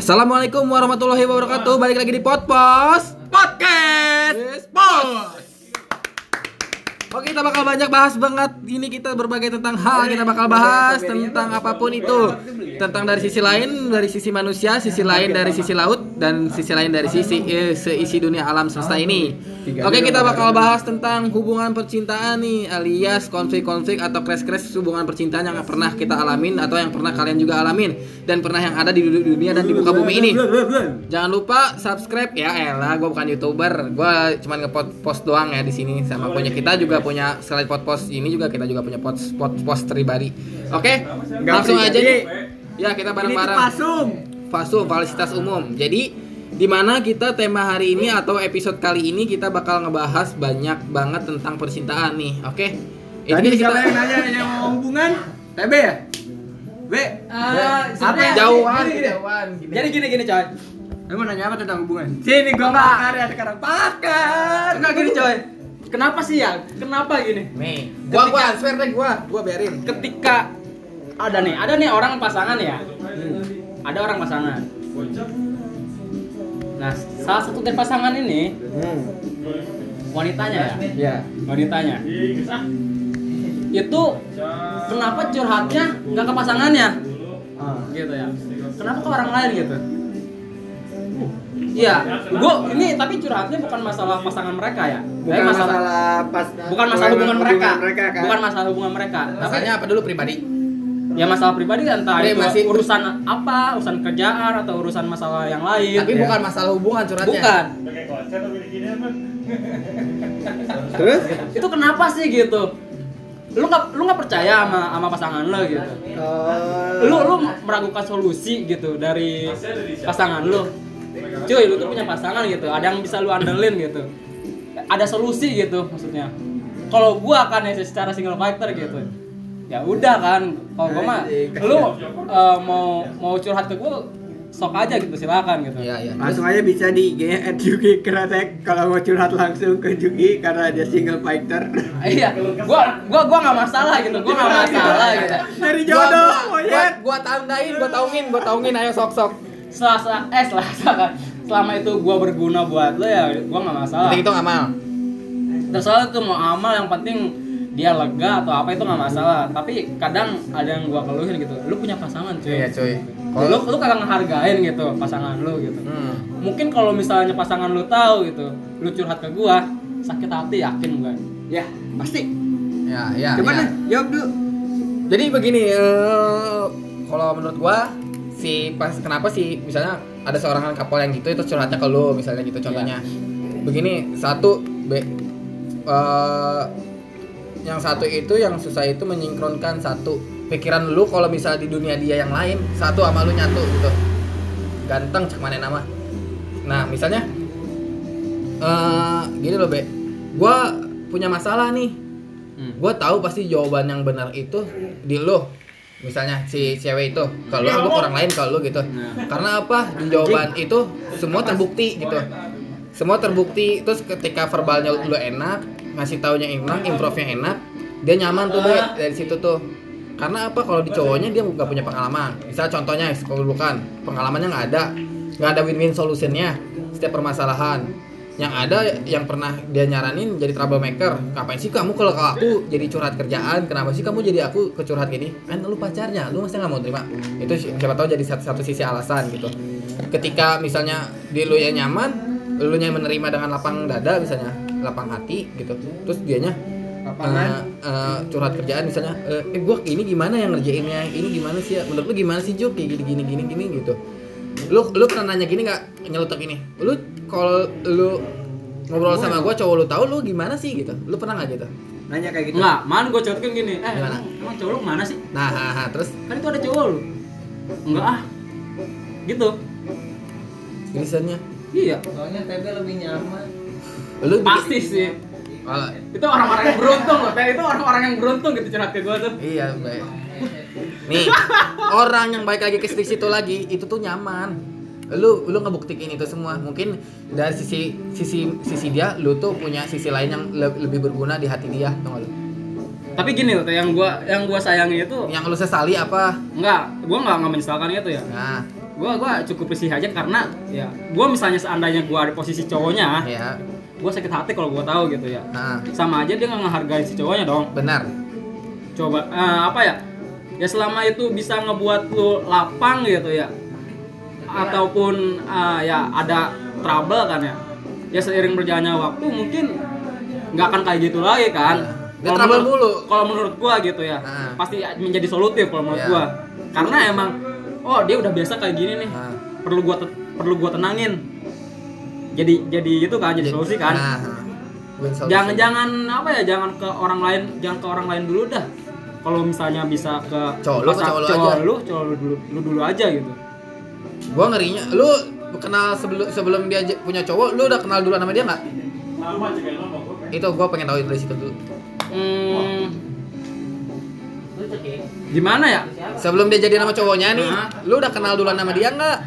Assalamualaikum warahmatullahi wabarakatuh. Balik lagi di Potpos Podcast Yes, Pos. Oke, kita bakal banyak bahas banget. Ini kita berbagai tentang hal. Kita bakal bahas tentang apa pun itu. Tentang dari sisi lain, dari sisi manusia, sisi lain dari sisi laut, dan sisi lain dari sisi eh, seisi dunia alam semesta ini. Oke, kita bakal bahas tentang hubungan percintaan nih, alias konflik-konflik atau crash-crash hubungan percintaan yang pernah kita alamin atau yang pernah kalian juga alamin dan pernah yang ada di dunia dan di muka bumi ini. Jangan lupa subscribe ya Ella, gue bukan youtuber, gue cuma ngepost post doang ya di sini sama punya kita juga punya selain pot post ini juga kita juga punya post post post pribadi. Oke, langsung pribadi. aja nih. Ya kita Ini bareng-bareng. pasum. Fasum, fasilitas umum. Jadi di mana kita tema hari ini atau episode kali ini kita bakal ngebahas banyak banget tentang percintaan nih. Oke. Ini Tadi kita siapa yang nanya yang mau hubungan? TB ya? B. Ah, apa sebenarnya- jauhan, gini, gini. jauhan. Gini. Jadi gini gini coy. Lu mau nanya apa tentang hubungan? Sini gua pakar ya sekarang pakar. Enggak gini coy. Kenapa sih ya? Kenapa gini? nih, gua gua answer deh gua, gua biarin. Ketika ada nih, ada nih orang pasangan ya. Ada orang pasangan. Nah, salah satu dari pasangan ini Hmm. wanitanya ya. Ya. Wanitanya. Itu kenapa curhatnya nggak ke pasangannya? Ah. gitu ya kenapa ke orang lain gitu Iya, gua ini tapi curhatnya bukan masalah pasangan mereka ya. Bukan Tapi masalah, pas bukan masalah hubungan mereka. kan? Bukan masalah hubungan mereka. Rasanya apa dulu pribadi? ya masalah pribadi kan entah itu masih- urusan apa, urusan kerjaan atau urusan masalah yang lain. Tapi Ya. bukan masalah hubungan curhatnya. bukan. Terus? Itu kenapa sih gitu? Lu nggak lu nggak percaya sama sama pasangan lo gitu. Oh. Lu lu meragukan solusi gitu dari pasangan lu. Cuy, lu tuh punya pasangan gitu. Ada yang bisa lu andelin gitu. Ada solusi gitu maksudnya. Kalau gua kan ya secara single fighter gitu. Ya udah kan. Kalau gua mah lu eh, mau mau curhat ke gua sok aja gitu silakan gitu. Iya, iya. Langsung aja bisa di IG at Yugi Kretek kalau mau curhat langsung ke Yugi karena dia single fighter. Iya, gua gua gua nggak masalah gitu. Gua nggak masalah gitu. Dari Gua- jodoh, gua, gua, monyet. gua tandain, gua taungin, gua taungin ayo sok-sok. Selasa eh selasa kan. Selama itu gua berguna buat lo ya gua nggak masalah. Penting itu amal. Terserah tuh mau amal yang penting dia lega atau apa itu nggak masalah. Tapi kadang ada yang gua keluhin gitu. Lu punya pasangan cuy. Iya, cuy. Kalau lu lu kagak ngehargain gitu pasangan lu gitu. Hmm. Mungkin kalau misalnya pasangan lu tahu gitu, lu curhat ke gua, sakit hati yakin gua. Ya, pasti. Ya, ya. Coba ya. jawab dulu. Jadi begini, eh, kalau menurut gua si pas kenapa sih misalnya ada seorang couple yang gitu itu curhatnya ke lu misalnya gitu contohnya. Begini, satu B eh, yang satu itu yang susah itu menyingkronkan satu pikiran lu kalau misalnya di dunia dia yang lain satu sama lu nyatu gitu. Ganteng cek mana nama. Nah, misalnya eh gini loh, Be. Gua punya masalah nih Hmm. gue tahu pasti jawaban yang benar itu di lo misalnya si cewek itu kalau gue orang lain kalau lu gitu. Karena apa? Jawaban itu semua terbukti gitu. Semua terbukti. Terus ketika verbalnya lu enak ngasih taunya enak improve-nya enak dia nyaman tuh Be, dari situ tuh. Karena apa? Kalau di cowoknya dia nggak punya pengalaman. Misal contohnya bukan pengalamannya nggak ada. Nggak ada win-win solutionnya setiap permasalahan yang ada yang pernah dia nyaranin jadi troublemaker. Ngapain sih kamu kalau ke aku jadi curhat kerjaan? Kenapa sih kamu jadi aku ke curhat gini? Kan lu pacarnya lu mesti nggak mau terima. Itu si- siapa tahu jadi satu, satu sisi alasan gitu. Ketika misalnya di lu yang nyaman lu yang menerima dengan lapang dada misalnya lapang hati gitu. Terus dianya Lapangan. eh, eh, curhat kerjaan misalnya eh, eh gua ini gimana yang ngerjainnya? Ini gimana sih ya? Menurut lu gimana sih Juk kayak gini gini gini gini gitu lu lu pernah nanya gini nggak nyelutuk ini lu kalau lu ngobrol sama gua cowok lu tahu lu gimana sih gitu lu pernah nggak gitu Nanya kayak gitu. Enggak, man gua curhatkan gini. Eh, Gimana? emang cowok lu ke mana sih? nah ha, ha, terus Kan itu ada cowok lu. Enggak ah. Gitu. tulisannya Iya. Soalnya TB lebih nyaman. lu Pasti sih. kalau Itu orang-orang yang beruntung loh. Itu orang-orang yang beruntung gitu curhat ke gua tuh. iya baik nih orang yang baik lagi ke situ lagi itu tuh nyaman. Lu lu ngebuktiin itu semua. Mungkin dari sisi sisi sisi dia lu tuh punya sisi lain yang le- lebih berguna di hati dia tau lu? Tapi gini loh, yang gua yang gua sayangi itu yang lu sesali apa? Enggak, gua enggak enggak menyesalkan itu ya. nah. Gua gua cukup risih aja karena ya gua misalnya seandainya gua ada posisi cowoknya ya gua sakit hati kalau gua tahu gitu ya. Nah. Sama aja dia nggak ngehargain si cowoknya dong. Benar. Coba eh, apa ya ya selama itu bisa ngebuat lu lapang gitu ya ataupun eh, ya ada trouble kan ya ya seiring berjalannya waktu mungkin nggak akan kayak gitu lagi kan Kalau menurut- mulu. kalau menurut gua gitu ya Ah. pasti menjadi solutif kalau menurut Iya. gua karena emang oh dia udah biasa kayak gini nih Nah. perlu gua perlu gua tenangin jadi jadi itu kan jadi solusi kan nah, win solution. jangan jangan apa ya jangan ke orang lain jangan ke orang lain dulu dah kalau misalnya bisa ke Cowok lu, cowok lu aja. lu cowok lu dulu lu dulu aja gitu. Gua ngerinya lu kenal sebelum sebelum dia punya cowok lu udah kenal duluan sama dia nggak? Itu gua pengen tahu itu dari situ dulu. Hmm, gimana ya? Sebelum dia jadi nama cowoknya nih Hah? lu udah kenal duluan sama dia nggak?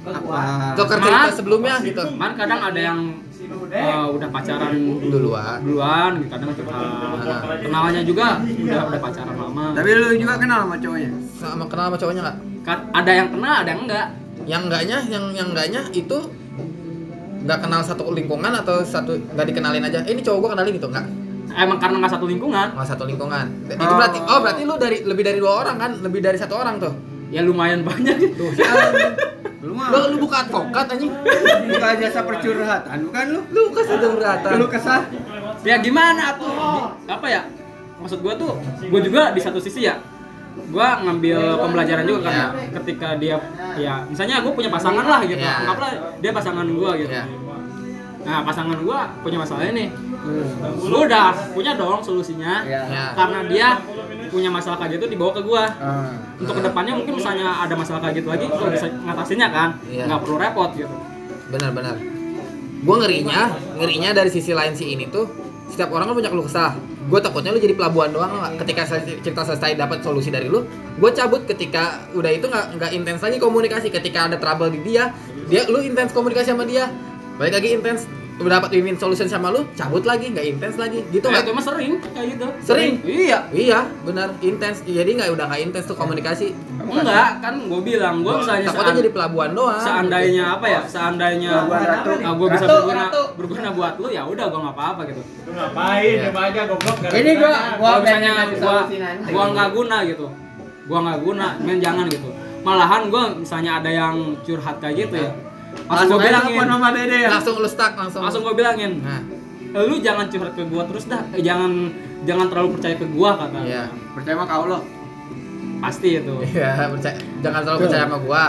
Apa? Tuker cerita sebelumnya gitu. Man kadang ada yang eh, udah pacaran Duluan. duluan kadang uh, kenalannya juga udah udah pacaran lama. Tapi lu juga kenal sama cowoknya? Sama kenal sama cowoknya nggak? Kan ada yang kenal ada yang enggak. Yang enggaknya yang yang enggaknya itu nggak kenal satu lingkungan atau satu nggak dikenalin aja. Eh, ini cowok gua kenalin gitu nggak? Emang karena nggak satu lingkungan? Nggak satu lingkungan. Itu Oh. berarti oh berarti lu dari lebih dari dua orang kan? Lebih dari satu orang tuh? Ya lumayan banyak. Gitu lu mah lu lu buka advokat anjing. Buka jasa percurhatan bukan lu. Lu sudah beratan lu kesah. Ya gimana tuh? Apa ya? Maksud gua tuh gua juga di satu sisi ya gua ngambil pembelajaran juga kan Ya. ketika dia ya misalnya gua punya pasangan lah gitu. Ya. anggaplah dia pasangan gua gitu. Ya nah pasangan gua punya masalah ini. Gua udah punya dong solusinya. Ya ya karena dia punya masalah kayak gitu dibawa ke gua. Ah. untuk ke depannya mungkin misalnya ada masalah kayak gitu lagi gua bisa ngatasinnya kan. Iya. nggak perlu repot gitu. Benar-benar gue ngerinya ngerinya dari sisi lain si ini tuh setiap orang kan punya keluh kesah. Gue takutnya lu jadi pelabuhan doang. Lah ketika cerita selesai dapat solusi dari lu gue cabut ketika udah itu nggak nggak intens lagi komunikasi. Ketika ada trouble di dia dia lu intens komunikasi sama dia balik lagi intens. Udah dapat win-win solution sama lu cabut lagi nggak intens lagi. Gitu Eh, nggak itu mah sering kayak gitu. Sering? iya. Iya benar. Intens. Jadi nggak udah nggak intens tuh komunikasi. Enggak kan gue bilang gue misalnya takutnya jadi pelabuhan doang. seandainya apa ya? Seandainya Pelabuhan Ratu. ah, gue bisa Ratu, berguna Ratu. berguna buat lu ya udah gue nggak apa-apa gitu. Ngapain? Iya. ya aja goblok ini gua gua kalau misalnya nanti. gua nggak guna gitu. Gua nggak guna men jangan gitu. Malahan gua misalnya ada yang curhat kayak gitu ya langsung aja bilangin telepon sama dede. ya langsung lu stuck langsung. Langsung gua bilangin nah. "Eh, lu jangan curhat ke gua terus dah Eh, jangan jangan terlalu percaya ke gua kata iya percaya sama kau lo pasti itu. Iya, percaya, jangan terlalu percaya sama gua.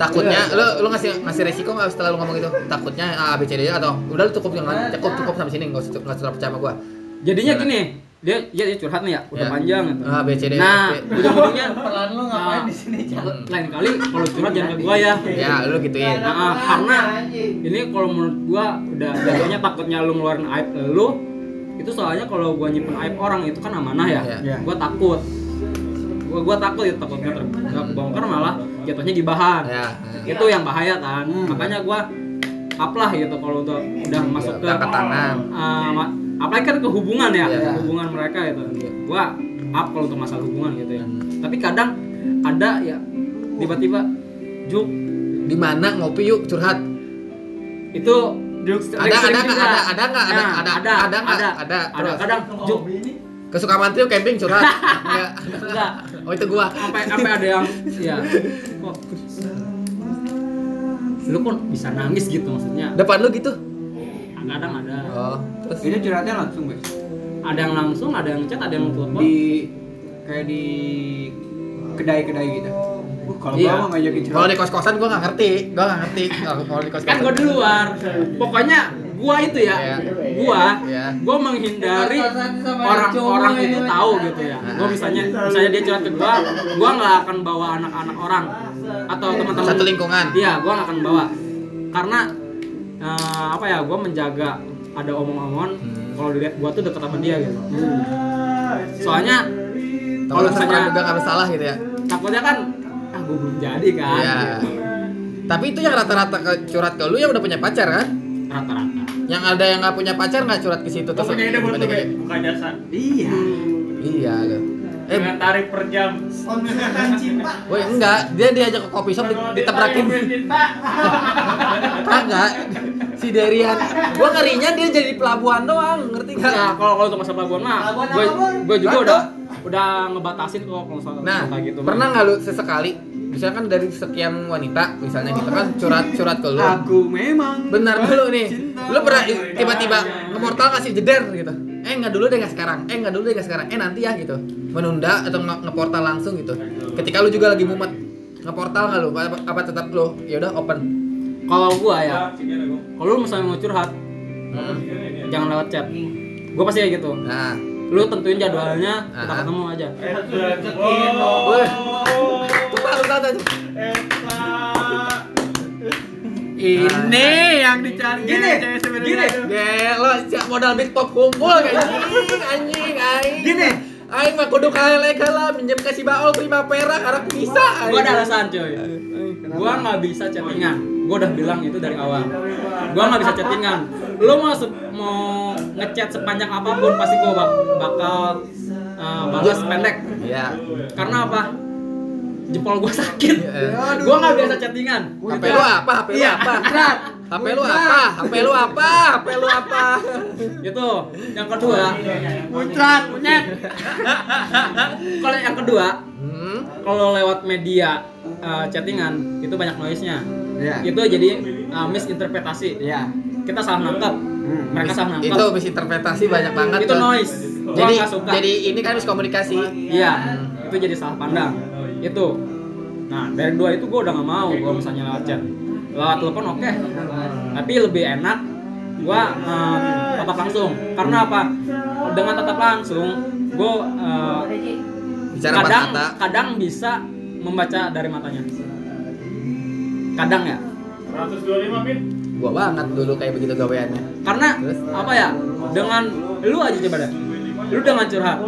Takutnya lu lu ngasih ngasih resiko nggak setelah lu ngomong itu? Takutnya A B C D atau udah lu cukup jangan cukup cukup sampai sini nggak usah nggak usah terlalu percaya sama gua. jadinya gini dia dia, dia curhat nih ya udah Ya. panjang gitu A B C D. nah ujung-ujungnya Pelan lu ngapain nah, di sini, Cak? lain kali kalau curhat jangan ke gua ya ya lu gituin. Nah, ah, karena ini kalau menurut gua udah jatuhnya takutnya lu ngeluarin aib lu itu soalnya kalau gua nyimpen aib orang itu kan amanah ya. Iya. Gua takut. Gua gua takut ya takutnya nggak kebongkar malah jatuhnya gibahan. Ya. Itu yang bahaya kan. Makanya gua up lah gitu kalau udah udah masuk ke Angkat tangan. ah, ma- apalagi kan ke hubungan ya, Iya. hubungan mereka itu. Gua up kalau untuk masalah hubungan gitu ya. Tapi kadang ada ya tiba-tiba juk Di mana ngopi yuk curhat? itu Ada ada nggak ada ada nggak ada Nah, ada ada ada nggak ada ada ada terus kadang juk ke Sukamantri yuk camping curhat. Enggak. enggak Oh itu gua. sampai sampai ada yang ya kok lu kok bisa nangis gitu maksudnya Depan lu gitu. Kadang ada Oh, terus ini curhatnya langsung guys ada yang langsung ada yang chat ada yang telepon di kayak di kedai-kedai gitu uh, kalau Iya. gua mah ngajakin kalau di kos-kosan gua nggak ngerti. Gua nggak ngerti kalau di kos-kosan. kan gua di luar pokoknya gua itu ya Iya. gua Iya. gua menghindari orang-orang cowok itu tahu gitu ya Nah. gua misalnya misalnya dia curhat ke gua gua nggak akan bawa anak-anak orang atau teman-teman Satu lingkungan. Iya, gua nggak akan bawa. Karena eh, apa ya, gua menjaga ada omong-omongan Hmm. kalau dilihat gua tuh deket sama dia gitu. Soalnya Kalau misalnya juga nggak bersalah gitu ya. takutnya kan ah gua belum jadi kan. Iya. gitu. Tapi itu yang rata-rata ke curhat ke lu yang udah punya pacar kan? Rata-rata. Yang ada yang nggak punya pacar nggak curhat ke situ Kok punya ide buat lu, Gede-gede. Be? buka jasa iya Iya. Eh, dengan tarif per jam. woi enggak, dia diajak ke kopi shop di- ditebrakin. Kagak. Si Derian, gua ngerinya dia jadi pelabuhan doang, ngerti Nah, gak? kalau kalau untuk masa pelabuhan mah, gue gue juga udah udah ngebatasin kok kalau soal Nah, kayak gitu. pernah nggak lu sesekali, misalnya kan dari sekian wanita, misalnya gitu kan curhat-curhat ke lu. Aku memang Benar dulu nih. Lu pernah tiba-tiba nge-portal ngasih jeder gitu. Eh nggak dulu deh nggak sekarang. Eh nggak dulu deh nggak sekarang. Eh nanti ya gitu. Menunda atau nge- nge-portal langsung gitu. Ketika lu juga lagi mumet nge-portal nggak lu? Apa, apa tetap lu? Ya udah open. Kalau gua ya, kalau lu misalnya mau curhat, Hmm. jangan lewat chat. Gua pasti kayak gitu. Nah, Lu tentuin jadwalnya, kita Ah. ketemu aja. Lupa lupa tuh. ini yang dicari Gini, gini. Gelo, siap modal beat pop kumpul kayak anjing, anjing, aing. Gini. Aing mah kudu kaele lah minjem ke si Baol Primavera karena bisa. Gua ada alasan cuy. Gua nggak bisa chattingan. Gua udah bilang itu dari awal. Gua nggak bisa chattingan. Lu mau se- mau ngechat sepanjang apa pun pasti gua bak- bakal uh, balas pendek. Iya. Karena apa? Jempol gua sakit. Iya. Gua nggak biasa chattingan. HP lu apa? HP lu Iya, apa? HP lu apa? HP lu apa? HP lu apa? Itu. Yang kedua, Muncrat, munyet. kalau yang kedua, Hmm. kalau lewat media uh, chattingan itu banyak noise-nya. Iya. Itu jadi uh, misinterpretasi. Iya. Kita salah nangkap. Hmm. Mereka salah nangkap. Itu misinterpretasi banyak banget. itu tuh. noise. Jadi jadi ini kan miskomunikasi. Iya, itu jadi salah pandang. Itu. Nah, dari dua itu gue udah gak mau gue misalnya lewat chat. Lewat telepon oke. Tapi lebih enak gue tatap langsung. Karena apa? Dengan tatap langsung, gue Bicara empat kadang kata. kadang bisa membaca dari matanya. Kadang ya. 125 pin. Gua banget dulu kayak begitu gaweannya. Karena Terus? apa ya? Dengan lu aja coba deh. Lu dengan curhat.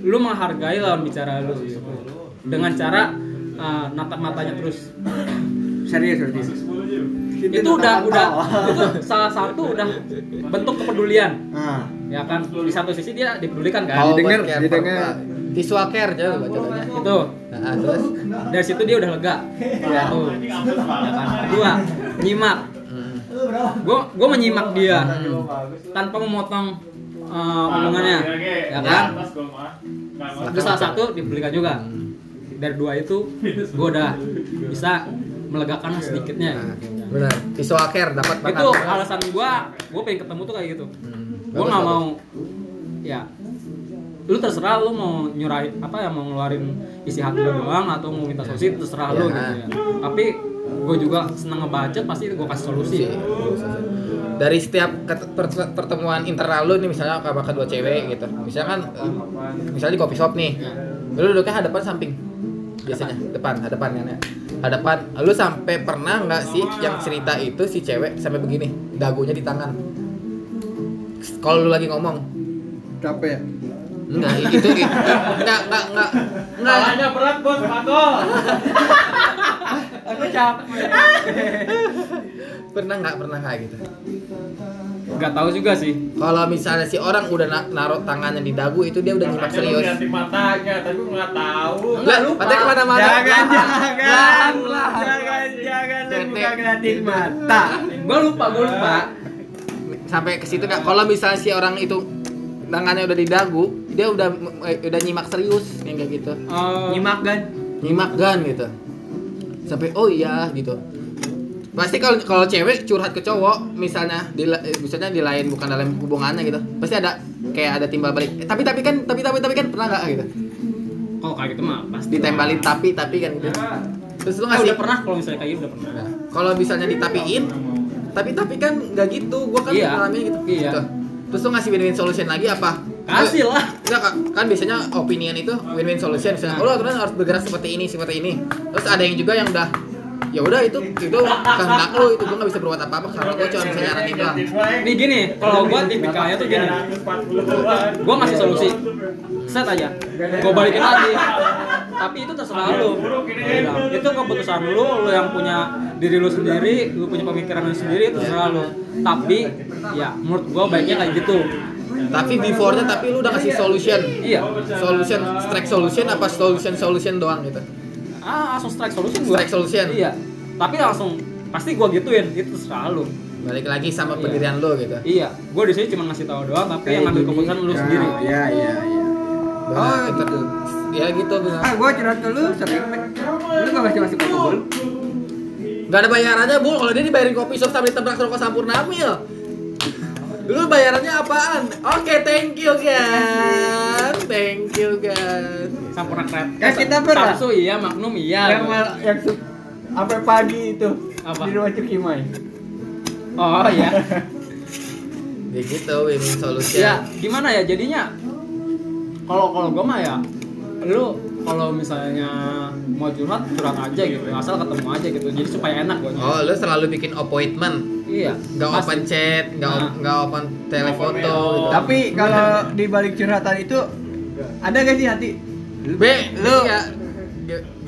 Lu menghargai lawan bicara lu gitu. Dengan cara uh, natap matanya terus. Serius serius. itu udah udah. itu salah satu udah bentuk kepedulian. Nah, ya kan di satu sisi dia dipedulikan kan? Didengar, care, didengar. Pak. Visual care aja lu bacanya. itu. Nah, terus? Dari situ dia udah lega. Ya tuh. Ya kan dua nyimak. Gue gue menyimak dia. Tanpa memotong uh, omongannya. ya kan? Itu salah satu dipedulikan juga. Dari dua itu gue udah bisa melegakan sedikitnya Nah, benar. Visual care dapat banget. itu alasan gua gua pengen ketemu tuh kayak gitu. Hmm. gua Bagus, nggak mau ya. Lu terserah lu mau nyurahin apa ya mau ngeluarin isi hati lu doang atau mau minta solusi terserah lu Ya. gitu ya. Tapi gua juga senang ngebacot pasti gua kasih solusi. Dari setiap pertemuan internal lu nih misalnya sama kedua cewek gitu. Misalkan misalnya di coffee shop nih. Lu duduknya hadapan samping. Biasanya depan hadapan kan ya hadapan. Lu sampai pernah nggak sih yang cerita itu si cewek sampai begini? Dagunya di tangan. Kalau lu lagi ngomong. Capek ya? enggak itu, itu enggak enggak enggak. Enggak Palanya berat bos, Patol. Aku capek. pernah nggak pernah nggak gitu nggak tahu juga sih kalau misalnya si orang udah na- naruh tangannya di dagu itu dia udah nyimak serius Lihat di matanya, tapi nggak tahu. Enggak, patah ke mana-mana Jangan, Pelan, jangan, pelan. jangan, jangan, lu Tete. buka ngeliatin mata. gua lupa gua lupa sampai ke situ nggak kalau misalnya si orang itu tangannya udah di dagu dia udah eh, udah nyimak serius yang kayak gitu Eh, Nyimak kan? nyimak gan gitu sampai oh iya gitu. Pasti kalau kalau cewek curhat ke cowok misalnya di eh, misalnya di lain bukan dalam hubungannya gitu pasti ada kayak ada timbal balik Eh, tapi tapi kan tapi tapi tapi kan pernah nggak? Gitu. Kalau kayak gitu mah pasti ditembalin tapi tapi kan gitu. Terus lu Eh, ngasih udah pernah kalau misalnya kayak gitu udah pernah. Nah, kalau misalnya ditapiin tapi tapi kan nggak gitu gua kan Iya. ngalamin gitu. Iya. Gitu. terus lu ngasih win-win solution lagi apa kasih lah. Enggak, kan biasanya opinion itu win-win solution. Misalnya oh lo aturan harus bergerak seperti ini seperti ini. Terus ada yang juga yang udah ya udah itu itu kehendak lo itu gua nggak bisa berbuat apa apa karena gua cuma bisa nyaranin doang. Nih gini. Kalau gua tipikalnya tuh gini. Gua ngasih solusi. Set aja. Gua balikin lagi. Tapi itu terserah lu itu keputusan lu lu yang punya diri lu sendiri lu punya pemikiran lu sendiri itu terserah lu tapi ya menurut gua baiknya kayak gitu Tapi before-nya tapi lu udah kasih solution. Iya. Solution, strike solution apa solution solution doang gitu. Ah, langsung strike solution gua. Strike solution. Iya. Tapi langsung pasti gua gituin, itu selalu. Balik lagi sama Iya. pendirian lu gitu. Iya, gua di sini cuma ngasih tahu doang, tapi yang ngambil keputusan lu sendiri. Iya, iya, iya. Oh, kita- gitu. Ya gitu benar. Ah, gua curhat ke lu sering. Lu gak masih masuk ke bul? Gak ada bayarannya, Bu. Kalau dia dibayarin kopi shop sampai tabrak rokok sampurna mil. Lu bayarannya apaan? Oke, thank you, kan. Thank you, kan. Sampurna kret. Ya, kita pernah. Samsu iya, Magnum iya. Yang mal, yang su- sampai pagi itu Apa? di rumah Cukimai. Oh iya. Ya gitu, win-win solution. ya, gimana ya jadinya? Kalau kalau gua mah ya lu kalau misalnya mau curhat curhat aja gitu asal ketemu aja gitu jadi supaya enak gua Oh, lu selalu bikin appointment. iya Nggak open chat, nggak Nah. nggak open telefoto gitu. Tapi kalau di balik curhatan itu ada gak sih hati? B, Lu ya.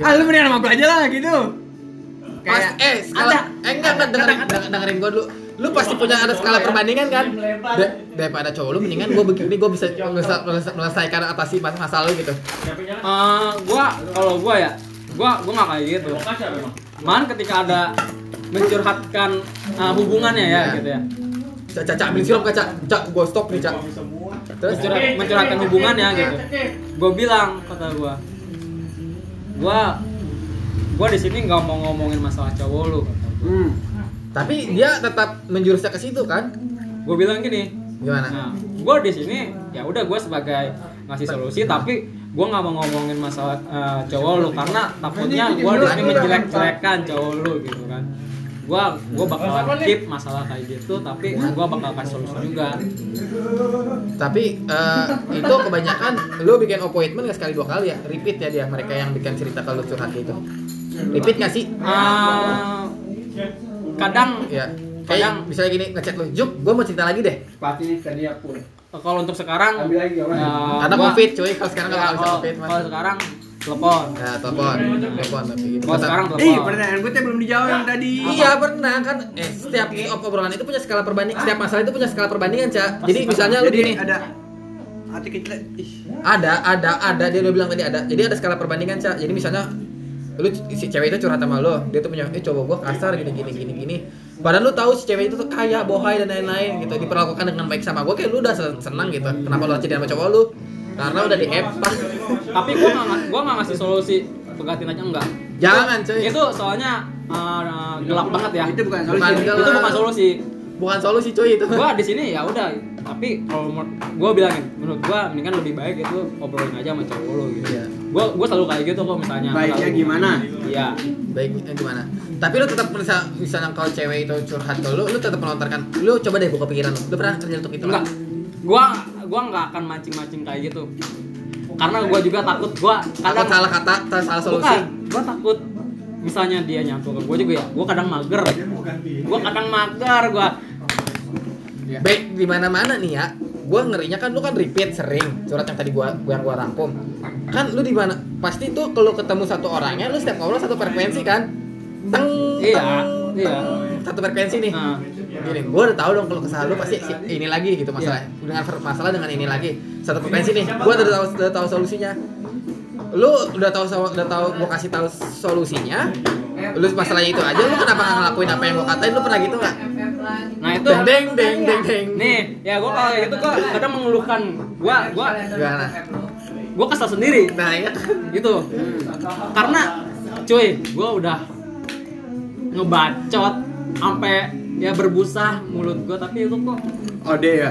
Ah, lu mendingan sama gua aja lah gitu. Pas, eh, skala, eh enggak, enggak, dengerin, denger- dengerin gua dulu. Lu pasti punya ada skala perbandingan kan? Da- daripada cowok lu mendingan gua begini gua bisa menyelesaikan atasi mas masalah lu gitu. Eh, gua kalau gua ya gua gua nggak kayak gitu man ketika ada mencurhatkan eh, hubungannya ya Ya. gitu ya Cak, cak, cak, ambil sirup cak, cak, gua stop nih, cak. Terus, Mencurhat, mencurhatkan hubungannya gitu gua bilang kata gua gua gua di sini nggak mau ngomongin masalah cowok lu kata gua. Hmm. Tapi dia tetap menjurusnya ke situ kan? gua bilang gini Gimana? Nah, gue di sini ya udah gue sebagai ngasih solusi tapi gue nggak mau ngomongin masalah eh, cowok lu karena takutnya gue di sini menjelek-jelekan cowok lu gitu kan. Gue gue bakalan keep masalah kayak gitu tapi gue bakal kasih solusi juga. Tapi eh, itu kebanyakan lu bikin appointment nggak sekali dua kali ya? Repeat ya dia mereka yang bikin cerita kalau curhat itu. Repeat nggak sih? Eh, kadang Ya. Kadang- Kayak misalnya gini ngechat lu, Juk, gua mau cerita lagi deh. Pasti tadi aku. kalau untuk sekarang Ambil lagi, eh, Karena gua- covid cuy, kalau sekarang ya, nggak bisa kalau- covid mas. kalau sekarang telepon. Ya telepon, telepon tapi gitu. Kalau sekarang Ih, telepon. pertanyaan gue tuh belum dijawab yang tadi. Iya pernah kan eh setiap obrolan itu punya skala perbanding setiap masalah itu punya skala perbandingan cak jadi misalnya lu gini ada hati kecil. Ih. ada ada ada dia udah bilang tadi ada jadi ada skala perbandingan cak jadi misalnya lu si cewek itu curhat sama lo dia tuh punya eh cowok gua kasar gini gini gini gini padahal lu tahu si cewek itu tuh kaya bohai dan lain-lain gitu diperlakukan dengan baik sama gua kayak lu udah sen- senang gitu kenapa lu jadi sama cowok lu karena udah di epak Tapi gue nggak gua nggak ngasih solusi pegatin aja enggak. jangan cuy Itu soalnya eh, gelap banget ya. Itu bukan Bukan solusi. gelap. itu bukan solusi bukan solusi cuy itu gua di sini ya udah tapi kalau menurut gua bilangin menurut gua mendingan lebih baik itu obrolin aja sama cowok lo gitu Iya. Gua gua selalu kayak gitu kok misalnya. Baiknya Kalau- gimana? iya. Baiknya gimana? Tapi lu tetap bisa misalnya kalau cewek itu curhat ke lu lu tetap melontarkan lu coba deh buka pikiran lu. Lu pernah kerja untuk itu? Enggak. Gua gua nggak akan mancing-mancing kayak gitu. Karena gua juga takut gua takut kadang salah kata salah solusi. bukan gua takut misalnya dia nyantol ke gua juga ya gua kadang mager. Gua kadang mager gua. Baik di mana mana nih ya gua ngerinya kan lu kan repeat sering curhat yang tadi gua gua yang gua rangkum kan lu di mana pasti tuh kalau ketemu satu orangnya lu setiap ngobrol satu frekuensi kan teng Iya, teng, iya. teng. satu frekuensi nih Nah. gini gua udah tahu dong kalau kesalahan lu pasti ini lagi gitu masalah dengan ver- masalah dengan ini lagi satu frekuensi nih gua udah tahu udah tahu solusinya lu udah tahu udah tahu gua kasih tahu solusinya? Lu masalahnya itu aja lu kenapa nggak ngelakuin apa yang gua katain? Lu pernah gitu nggak? Nah itu deng deng deng deng deng. Nih ya gua kalau kayak gitu gua kadang mengeluhkan gua gua Gimana? gua kesal sendiri. Nah ya gitu. Karena cuy gua udah ngebacot sampai ya berbusa mulut gua tapi itu kok Ode ya.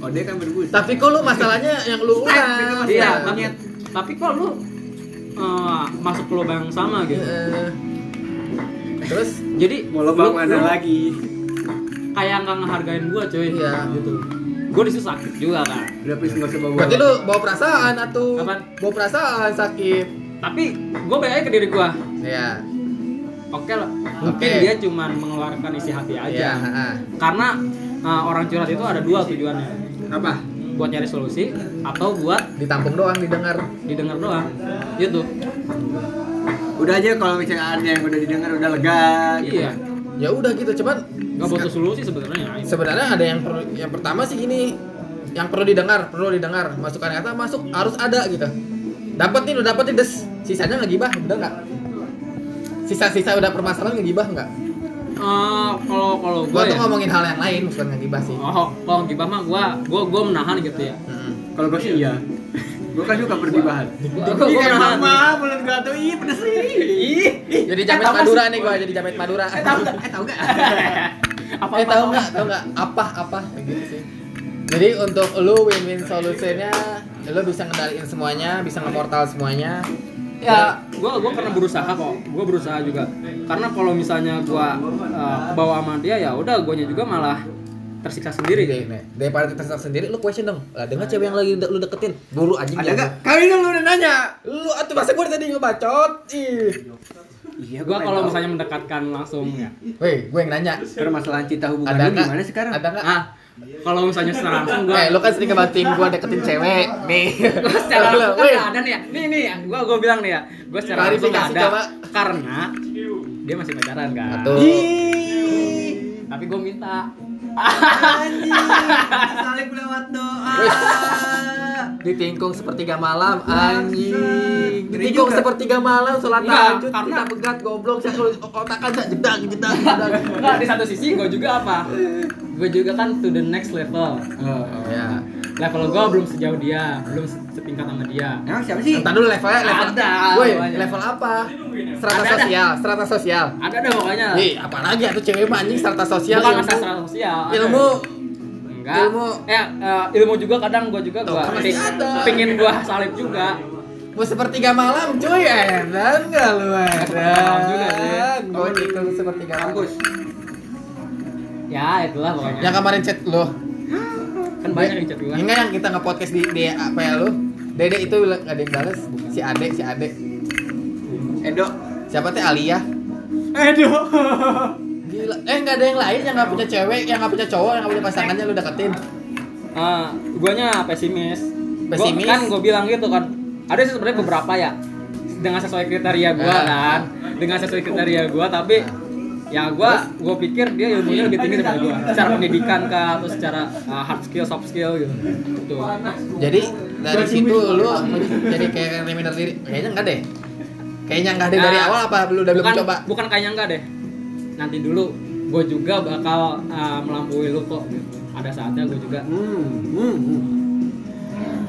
Ode kan berbus. tapi kok lu masalahnya yang lu ulang iya tapi kok lu eh, masuk ke lubang yang sama gitu Eh, terus jadi Mau lubang lu- mana lu lagi? kayak nggak ngehargain gua cuy Iya. gitu gua di situ sakit juga kan Udah please nggak usah bawa. berarti lu bawa perasaan atau Apaan? bawa perasaan sakit tapi gua baik aja ke diri gua ya oke lah mungkin Oke. dia cuma mengeluarkan isi hati aja ya ha-ha. karena uh, orang curhat itu ada dua tujuannya Apa? Buat nyari solusi atau buat ditampung doang didengar. didengar doang. Gitu. Udah aja kalau misalnya ada yang udah didengar udah lega. gitu. iya. Ya udah gitu cuman nggak butuh solusi sebenarnya sebenarnya ada yang perlu yang pertama sih gini yang perlu didengar perlu didengar. Masukan kata masuk harus ada gitu. Dapat nih lu dapat nih des. Sisanya ngegibah udah nggak? Sisa-sisa udah permasalahan ngegibah nggak Eh, kalau kalau gua gue tuh ya ngomongin hal yang lain bukan ngegibah sih oh kalau gibah mah gue gue gue menahan gitu ya Mm. Kalau gue sih iya. Gue kan suka pergibahan. Gua- Ih, gua emang menahan. mah mulut gua tuh ih pedes ih. Jadi jamet nggak Madura nih gua jadi jamet Madura Eh tahu enggak? Eh tahu enggak? apa eh tahu nggak tahu nggak apa apa Kayak gitu sih jadi untuk lu win-win solusinya lu bisa ngendaliin semuanya bisa ngemortal semuanya ya. Gue gue pernah berusaha kok. Gue berusaha juga. Karena kalau misalnya gue uh, kebawa sama dia ya udah gue juga malah tersiksa sendiri Deh, nih, daripada kita terserah sendiri lu question dong. Lah dengan cewek yang lagi de- lu deketin? Buru anjing Ada enggak? Kali dong lu udah nanya. lu atuh masa gua tadi ngebacot ih. Iya, gue kalau misalnya mendekatkan langsung. Ya weh gue yang nanya. Permasalahan cinta hubungan ada lu nggak? gimana sekarang? ada nggak? Ah kalau misalnya secara langsung gue eh lu kan sering ngebantuin gua deketin cewek nih. Secara Lu, langsung kan nggak ada nih ya. Nih nih ya. Gue gue bilang nih ya. Gue secara langsung Klarifikasi ada coba. karena dia masih pacaran kan. Atuh. Tapi gue minta Anjing. Lewat doa. ditingkung sepertiga malam anjing ditingkung juga. sepertiga malam sholat Enggak, tahajud karena- kita begat goblok saya kalau otakan saya jedang jedang jedang Enggak, di satu sisi gue juga apa gue juga kan to the next level Oh. ya level gue belum sejauh dia belum se- setingkat sama dia Emang siapa sih? Entar dulu levelnya level Ada, Woi, level apa? Strata Ada, ada. sosial, strata sosial. ada deh pokoknya Ih, apalagi atuh cewek mah anjing strata sosial. bukan ilmu. masalah sosial ada. ilmu enggak ilmu. eh eh, ilmu juga kadang gue juga Tuh, gue kan ada. pengen gue salib juga mau sepertiga malam cuy edan enggak lu edan gue ikut sepertiga malam Kampus. ya itulah pokoknya yang kemarin chat lo kan banyak yang chat gue ingat yang kita nge-podcast di, di apa ya lu Dede itu ada yang bales si Ade si Ade Edo. siapa teh Alia Edo. Gila. eh nggak ada yang lain yang nggak punya cewek yang nggak punya cowok yang nggak punya pasangannya lu deketin Ah, guanya pesimis. Pesimis? Gua, kan gue bilang gitu kan. Ada sih sebenarnya beberapa ya dengan sesuai kriteria gua Ah. kan. Dengan sesuai kriteria gua tapi ya gua gua pikir dia ilmunya lebih tinggi daripada gua. Secara pendidikan kah atau secara uh, hard skill, soft skill gitu. Tuh. jadi dari situ lu jadi kayak reminder diri kayaknya enggak deh kayaknya enggak deh dari Nah, awal apa belum udah belum bukan, coba Bukan kayaknya enggak deh. Nanti dulu gue juga bakal uh, melampaui lu kok. Ada saatnya gue juga. Hmm. Hmm. hmm.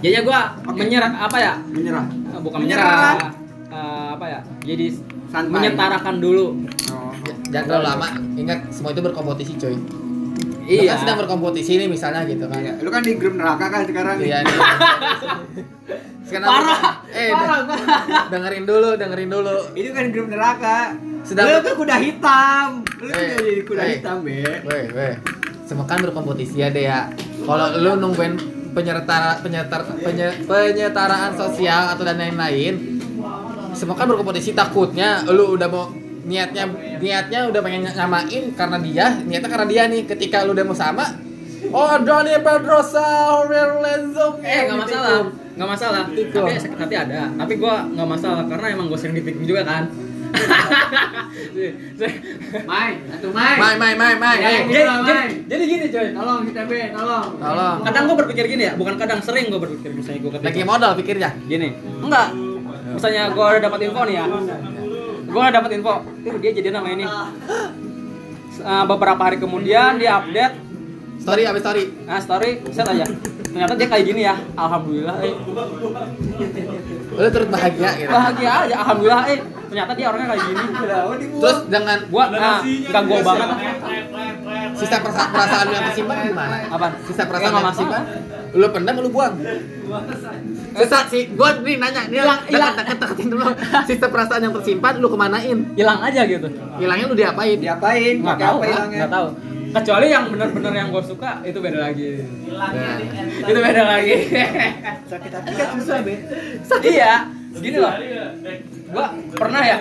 Jadi gue Oke. menyerah apa ya? Menyerah. Bukan Menyerah. menyerah, Eh, apa ya jadi Santai. menyetarakan dulu Oh. Jangan terlalu lama ingat semua itu berkompetisi coy lu iya kan sedang berkompetisi nih misalnya gitu kan Iya, lu kan di grup neraka kan sekarang nih. iya nih sekarang Parah, eh parah, de- dengerin dulu dengerin dulu Itu kan grup neraka. Sedang- Lu tuh kuda hitam. Lu tuh Eh, jadi kuda eh. hitam, Be. Weh, weh. Semua kan berkompetisi ya deh ya. Kalau lu nungguin penyerta penyetar penye- penyetaraan sosial atau dan lain-lain, semua kan berkompetisi takutnya lu udah mau niatnya niatnya udah pengen nyamain karena dia, niatnya karena dia nih. Ketika lu udah mau sama, oh Donny Pedrosa, Lorenzo, eh nggak masalah nggak masalah Tikung. tapi sakit hati ada tapi gua nggak masalah karena emang gue sering ditikung juga kan Mai, atuh Mai. Mai, mai, mai, mai. Ya, gitu jadi, jadi, gini coy Tolong kita Be, tolong. Tolong. kadang gue berpikir gini ya bukan kadang sering gue berpikir misalnya gue ketika Lagi modal pikirnya. gini enggak misalnya gue udah dapat info nih ya gue udah dapat info. Tuh dia jadi nama ini. Eh, beberapa hari kemudian dia update. Story abis story. nah story. Set aja. Ternyata dia kayak gini ya. Alhamdulillah eh. Lu turut bahagia gitu. bahagia aja alhamdulillah eh. Ternyata dia orangnya kayak gini. Terus dengan gua nah enggak gua banget. Sisa perasa- perasaan yang tersimpan gimana? apa Sisa perasaan yang tersimpan? Lu pendam lu buang. Sisa si gua nih nanya, nih Hilang, hilang. deketin dulu. Sisa perasaan yang tersimpan lu kemanain? hilang aja gitu Hilangnya lu diapain? Diapain? nggak Pakai tahu hilangnya? nggak tahu kecuali yang benar-benar yang gue suka itu beda lagi Nah, itu beda lagi Sakit hati kan susah, Be. iya gini loh gua pernah ya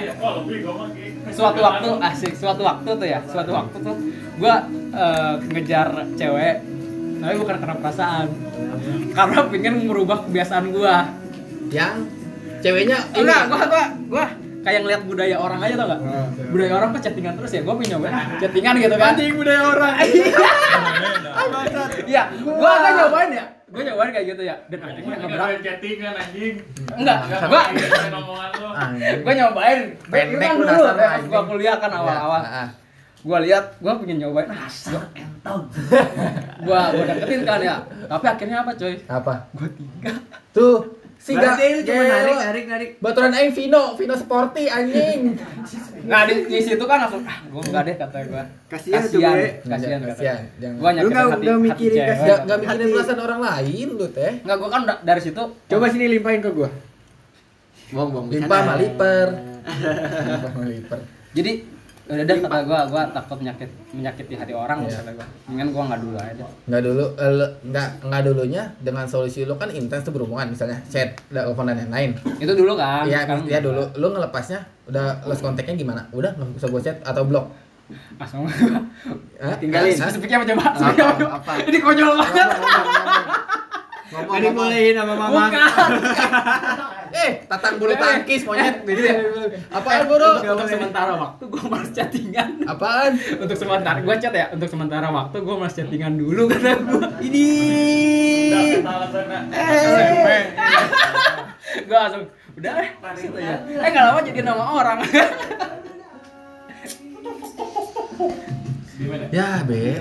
suatu waktu asik suatu waktu tuh ya suatu waktu tuh gua eh, ngejar cewek tapi bukan karena perasaan. Karena pengen merubah kebiasaan gua. Yang ceweknya ini. Enggak gua gua gua kayak ngeliat budaya orang aja tau gak budaya orang kan chattingan terus ya gua pengen nyobain chattingan gitu kan. Anjing budaya orang. iya. Gua akan nyobain ya. Gue nyobain kayak gitu ya. Dan akhirnya Nggak chattingan anjing. enggak lu. Anjing. gue nyobain. Gue Pendek kan lu dulu dasar pas anjing. gua kuliah kan awal-awal. Ya, ah. gue lihat gue pengen nyobain entong gue gue deketin kan ya tapi akhirnya apa coy Apa? gue tinggal Tuh, si Berarti cuma narik, narik, narik. Baturan aing Vino, Vino Sporty anjing. nah di, di situ kan langsung ah gue enggak deh kata gue Kasihan tuh, kasihan gue. kasihan Kasihan, Lu nyakitin hati nggak hati mikirin kasihan. Gak, gak mikirin perasaan orang lain lu teh. Enggak, gue kan da- dari situ Coba sini limpahin ke gua. Bong, bong. Limpah sama liper. Limpah sama liper. jadi udah deh kata gue gue takut menyakit menyakiti hati orang Iya. kata gue mendingan gue nggak dulu aja Nggak dulu, eh, nggak nggak dulunya dengan solusi lu kan intens tuh berhubungan misalnya chat, telepon dan lain-lain. itu dulu kan Iya, ya dulu. Lu ngelepasnya udah lost kontaknya gimana? Udah nggak bisa gue chat atau blok? langsung? Tinggalin. Hah? speaknya apa coba Apa, apa ini konyol banget Ngomong, Gak dibolehin sama mama. bukan Eh, tatang bulu tangkis monyet gitu ya. Apaan bro? untuk sementara waktu gue malas chattingan Apaan? untuk sementara gue chat ya untuk sementara waktu gue malas chattingan dulu kata gue Ini. Gue langsung udah eh aja eh nggak lama jadi nama orang? Ya, Be.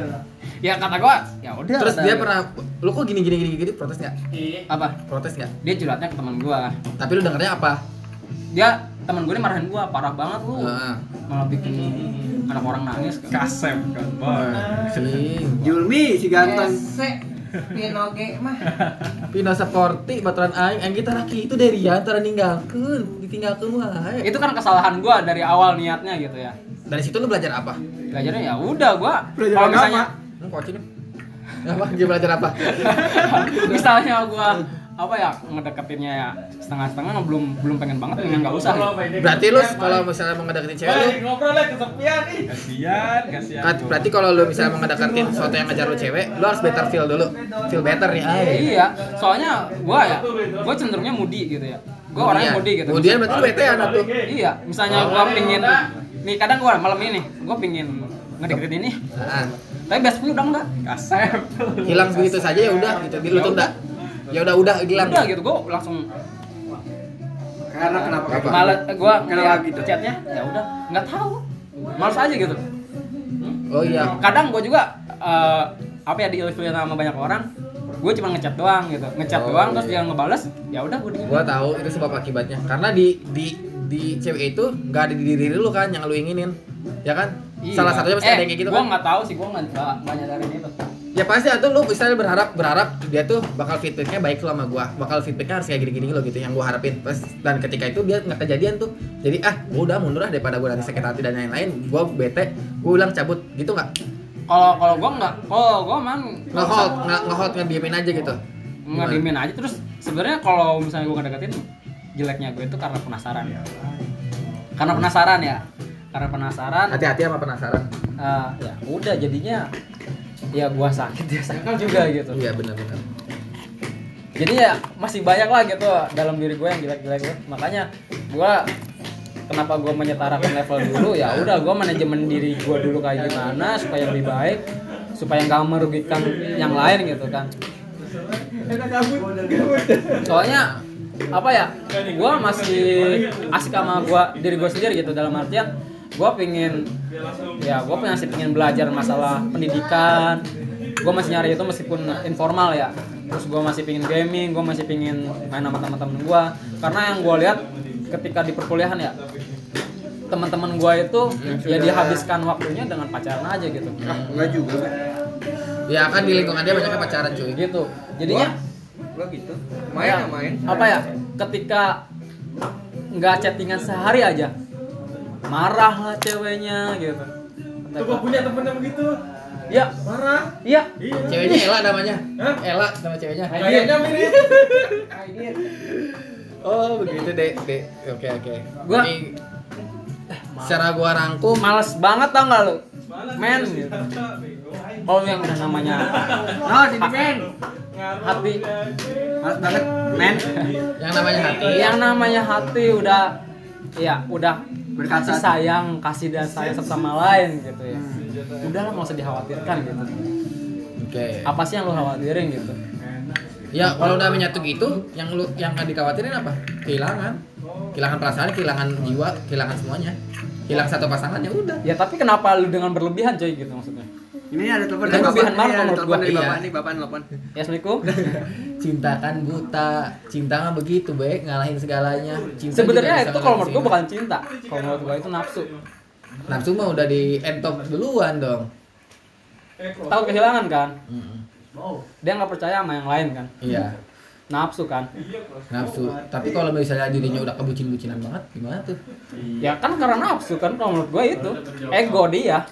Ya kata gue ya udah Terus kata dia gua. pernah lu kok gini gini gini gini protes nggak? Iya. apa Protes nggak? dia curhatnya ke teman gue Tapi lu dengernya apa? dia teman gue ini marahin gue parah banget lu Heeh. malah bikin anak orang nangis Kasep kan, Anjing. Julmi si ganteng. Ese, Pinoge mah. Pino Sporty baturan aing aing kita laki itu dari ya antara ninggalkeun, ditinggalkeun wae. itu kan kesalahan gue dari awal niatnya gitu ya Dari situ lu belajar apa? belajarnya ya udah gue Belajar kalau agama. misalnya Lu kocin. Apa? Dia belajar apa? misalnya gue apa ya ngedeketinnya ya setengah-setengah belum belum pengen banget dengan nggak usah. Berarti lu kalau misalnya mau ngedeketin cewek lu ngobrol lah kesepian ih. Kasihan, kasihan. Kat, berarti kalau lu misalnya mau ngedeketin sesuatu yang ngejar lu cewek, lu harus better feel dulu. Feel better nih, ay. iya soalnya gue ya gue cenderungnya moody gitu ya gue orangnya moody gitu Kemudian berarti lu bete anak tuh. iya misalnya gue pingin nih kadang gue malam ini gue pingin ngedeketin ini Tapi besoknya udah enggak kasep hilang begitu saja ya udah gitu. Lu tunda. Ya udah udah hilang. udah gitu gue langsung Karena kenapa? Apa? malah gue Kenapa ngeliat gitu? chatnya ya udah nggak tahu males aja gitu Oh iya. kadang gue juga eh, apa ya diilfilin sama banyak orang gue cuma ngechat doang gitu ngechat Oh, doang terus iya. dia ngebales ya udah gue Gua tahu itu sebab akibatnya. Karena di di di cewek itu nggak ada di diri lu kan yang lu inginin. Ya kan? Salah satunya pasti eh, ada yang kayak gitu gue kan. nggak tahu sih gue nggak nyadarin itu Ya pasti atau lu misalnya berharap berharap dia tuh bakal feedbacknya baik sama gua, bakal feedbacknya harus kayak gini-gini lo gitu yang gua harapin. Pas dan ketika itu dia nggak kejadian tuh. Jadi ah, gua udah mundur lah daripada gua nanti sakit hati dan lain-lain. Gua bete, gua ulang cabut gitu nggak? kalau kalau gue nggak kalau gue man Ngehold, nge- ngehold ngediemin aja gitu. nggak diemin aja terus sebenarnya kalau misalnya gue ngedeketin jeleknya gue itu karena penasaran karena penasaran ya karena penasaran Hati-hati sama penasaran. eh, ya udah jadinya ya gua sakit dia sakit juga gitu Iya benar-benar. jadi ya masih banyak lah gitu dalam diri gue yang jelek-jelek gitu. makanya gua kenapa gua menyetarakan level dulu ya udah gua manajemen diri gua dulu kayak gimana supaya lebih baik supaya nggak merugikan yang lain gitu kan soalnya apa ya gua masih asik sama gua diri gua sendiri gitu dalam artian gua pingin ya gua masih pingin belajar masalah pendidikan gua masih nyari itu meskipun informal ya terus gua masih pingin gaming gua masih pingin main sama teman-teman gua karena yang gua lihat ketika di perkuliahan ya teman-teman gua itu ya dihabiskan waktunya dengan pacaran aja gitu Ah, enggak juga. Ya kan di lingkungan dia banyaknya pacaran cuy. gitu jadinya Gua gitu. Ya, Main nggak main. apa ya ketika nggak chattingan sehari aja marah lah ceweknya gitu Tuh gua punya temen yang begitu. ya Marah. iya Iya. Ceweknya Ela namanya. Hah? Ela nama ceweknya. Kayaknya mirip. Oh begitu dek dek. Oke oke. Gua- Ini secara gua rangkum males banget tau nggak lu men gitu. kalau yang udah namanya Nah, sini men. hati Males banget, men. yang namanya hati. yang namanya hati udah ya udah Berkata. kasih sayang kasih dan sayang satu sama lain gitu ya udahlah nggak usah dikhawatirkan gitu Oke. apa sih yang lu khawatirin gitu Ya kalau udah menyatu gitu, yang lu yang kan dikhawatirin apa? Kehilangan, kehilangan perasaan, kehilangan jiwa, kehilangan semuanya. Hilang satu pasangan ya udah. Ya tapi kenapa lu dengan berlebihan coy gitu maksudnya? Ini ada telepon dari bapak. Ini banget ada telepon dari bapak nih, bapak telepon. Ya assalamualaikum. Cinta kan buta, cinta mah begitu baik ngalahin segalanya. Cinta Sebenarnya itu kalau menurut gua bukan cinta. Kalau menurut gua itu nafsu. Nafsu mah udah di entop duluan dong. Tahu kehilangan kan? Dia nggak percaya sama yang lain kan? Iya, Nafsu kan? nafsu. Tapi kalau misalnya dirinya udah kebucin-bucinan banget, gimana tuh? Ya kan karena nafsu kan kalau menurut gua itu ego dia.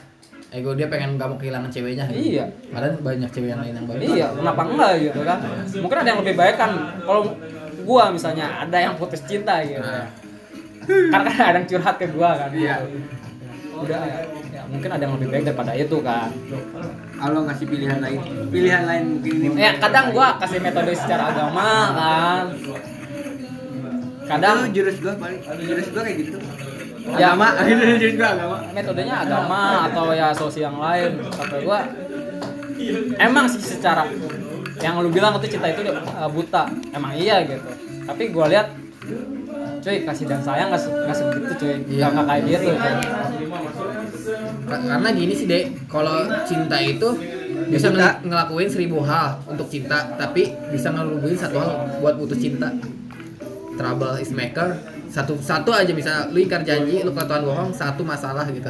Ego dia pengen gak mau kehilangan ceweknya. gitu. Iya. Padahal banyak cewek yang lain yang bagus. Iya, kenapa enggak gitu kan? Mungkin ada yang lebih baik kan kalau gua misalnya ada yang putus cinta gitu. Nah. Karena kan ada yang curhat ke gua kan. Iya. Udah ya, mungkin ada yang lebih baik daripada itu kan. Allah ngasih pilihan lain. Pilihan lain mungkin ini. Ya kadang gua kasih metode secara agama kan. Kadang Kadang jurus gua paling jurus gua kayak gitu. Ya. Agama, agama. metodenya agama atau ya sosial yang lain kata gua emang sih secara yang lu bilang itu cinta itu uh, buta emang iya gitu tapi gua lihat cuy kasih dan sayang nggak nggak segitu cuy Iya. nggak kayak gitu Karena gini sih dek, kalau cinta itu bisa ngel- ngelakuin seribu hal untuk cinta, tapi bisa ngelubuin satu hal buat putus cinta. Trouble is maker. Satu satu aja bisa lu ingkar janji, lu kelakuan bohong, satu masalah gitu.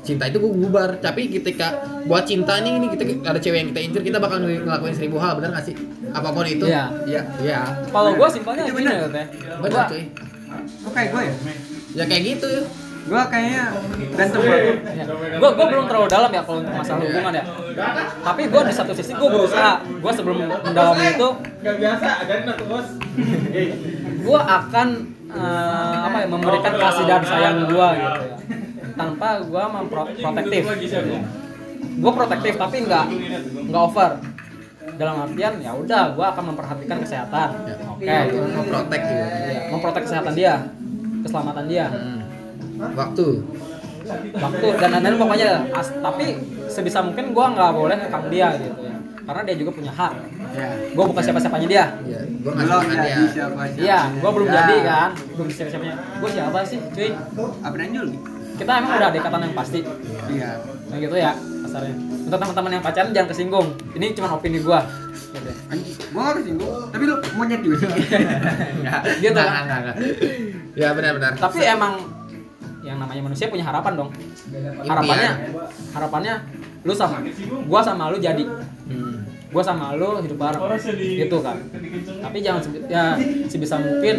Cinta itu gue bubar, tapi ketika buat cinta nih ini kita ada cewek yang kita incer, kita bakal ngelakuin seribu hal, bener gak sih? Apa pun itu. Iya. Iya. Iya. kalau gua simpelnya Itu gini bener. ya teh Bener cuy. Kok kayak gua ya? Ya kayak gitu ya. Gua kayaknya ganteng banget. ya, gua gua belum terlalu dalam ya kalau untuk masalah hubungan ya tapi gua di satu sisi gua berusaha gua sebelum mendalami itu Gak biasa, atuh bos. gue akan eh, apa ya memberikan kasih dan sayang gue gitu ya. tanpa gue memprotektif gue protektif. tapi nggak nggak over. Dalam artian ya udah gue akan memperhatikan kesehatan. Ya. oke. Mau protek gitu. Iya, memprotek kesehatan dia. Keselamatan dia. Hmm. Waktu. waktu dan lain-lain pokoknya as, tapi sebisa mungkin gue nggak boleh ngekang dia gitu ya. Karena dia juga punya hak Ya. gue bukan siapa-siapanya dia Iya, gua nggak Belum jadi dia. siapa siapa. iya gue belum Ya. jadi kan belum siapa-siapanya gue siapa sih cuy Apa Nanjul? kita emang udah ada ikatan yang pasti Iya. nah gitu ya kasarnya untuk teman-teman yang pacaran jangan kesinggung ini cuma opini gua gitu. Anjing, gua harus singgung. Tapi lu monyet juga sih. Enggak, Gitu. enggak, enggak, enggak. Ya benar-benar. tapi emang yang namanya manusia punya harapan dong harapannya harapannya lu sama gua sama lu jadi Hmm. Gua sama lu hidup bareng. Gitu kan. Tapi jangan se- ya sebisa mungkin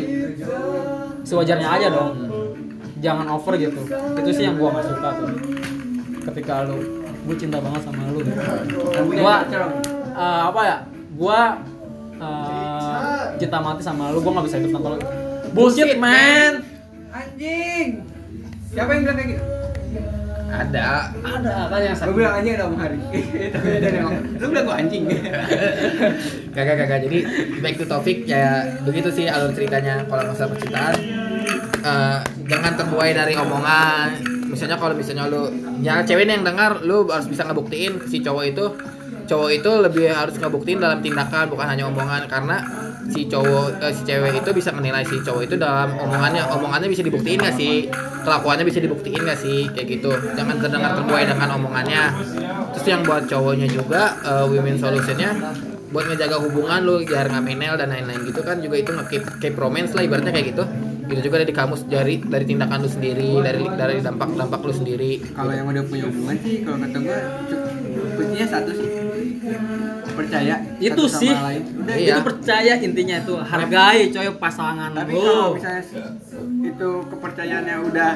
sewajarnya aja dong. Jangan over gitu. Itu sih yang gua nggak suka tuh. Ketika lu gue cinta banget sama lu gitu. gua eh, apa ya gua eh, cinta mati sama lu gua nggak bisa hidup tanpa lu bullshit man! Anjing. Siapa yang bilang kayak gitu? Ada. ada kan yang satu bilang anjing ada Hari. Itu beda deh, Om. Lu bilang gua anjing. Gak, gak, gak, Jadi back to topic ya begitu sih alur ceritanya kalau masalah percintaan. Eh, jangan terbuai dari omongan. Misalnya kalau misalnya lu ya cewek yang dengar lu harus bisa ngebuktiin si cowok itu cowok itu lebih harus ngebuktiin dalam tindakan bukan hanya omongan. Karena si cowok eh, si cewek itu bisa menilai si cowok itu dalam omongannya. Omongannya bisa dibuktiin gak sih? Kelakuannya bisa dibuktiin gak sih? Kayak gitu. Jangan terdengar terbuai dengan omongannya. Terus yang buat cowoknya juga eh, women solutionnya buat ngejaga hubungan lu biar nggak menel dan lain-lain gitu kan juga itu nge-keep keep romance lah ibaratnya kayak gitu. Gitu juga dari kamus dari dari tindakan lu sendiri dari dari dampak dampak lu sendiri. Kalau yang udah punya hubungan sih kalau kata cu- kuncinya satu sih. Percaya itu satu sama sih. lain. Udah Iya. itu percaya intinya itu. Hargai coy pasangan Tapi lu. kalau misalnya itu kepercayaannya udah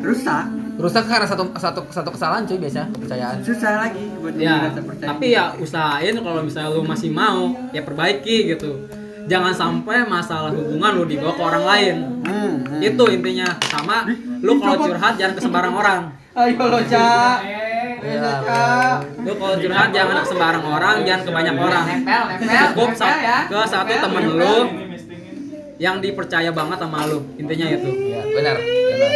rusak, rusak karena satu satu satu kesalahan cuy biasa. Kepercayaan susah lagi buat ya percaya. tapi ya usahain kalau misalnya lu masih mau ya perbaiki gitu. Jangan sampai masalah hubungan lu dibawa ke orang lain. Hmm, hmm. itu intinya. Sama lu kalau curhat jangan ke sembarang orang. Ayo lo, Cak. Iya, Cak. lu kalau curhat jangan ke sembarang orang jangan ke banyak orang cukup sa- ke satu temen lu yang dipercaya banget sama lu intinya itu Iya, benar. benar.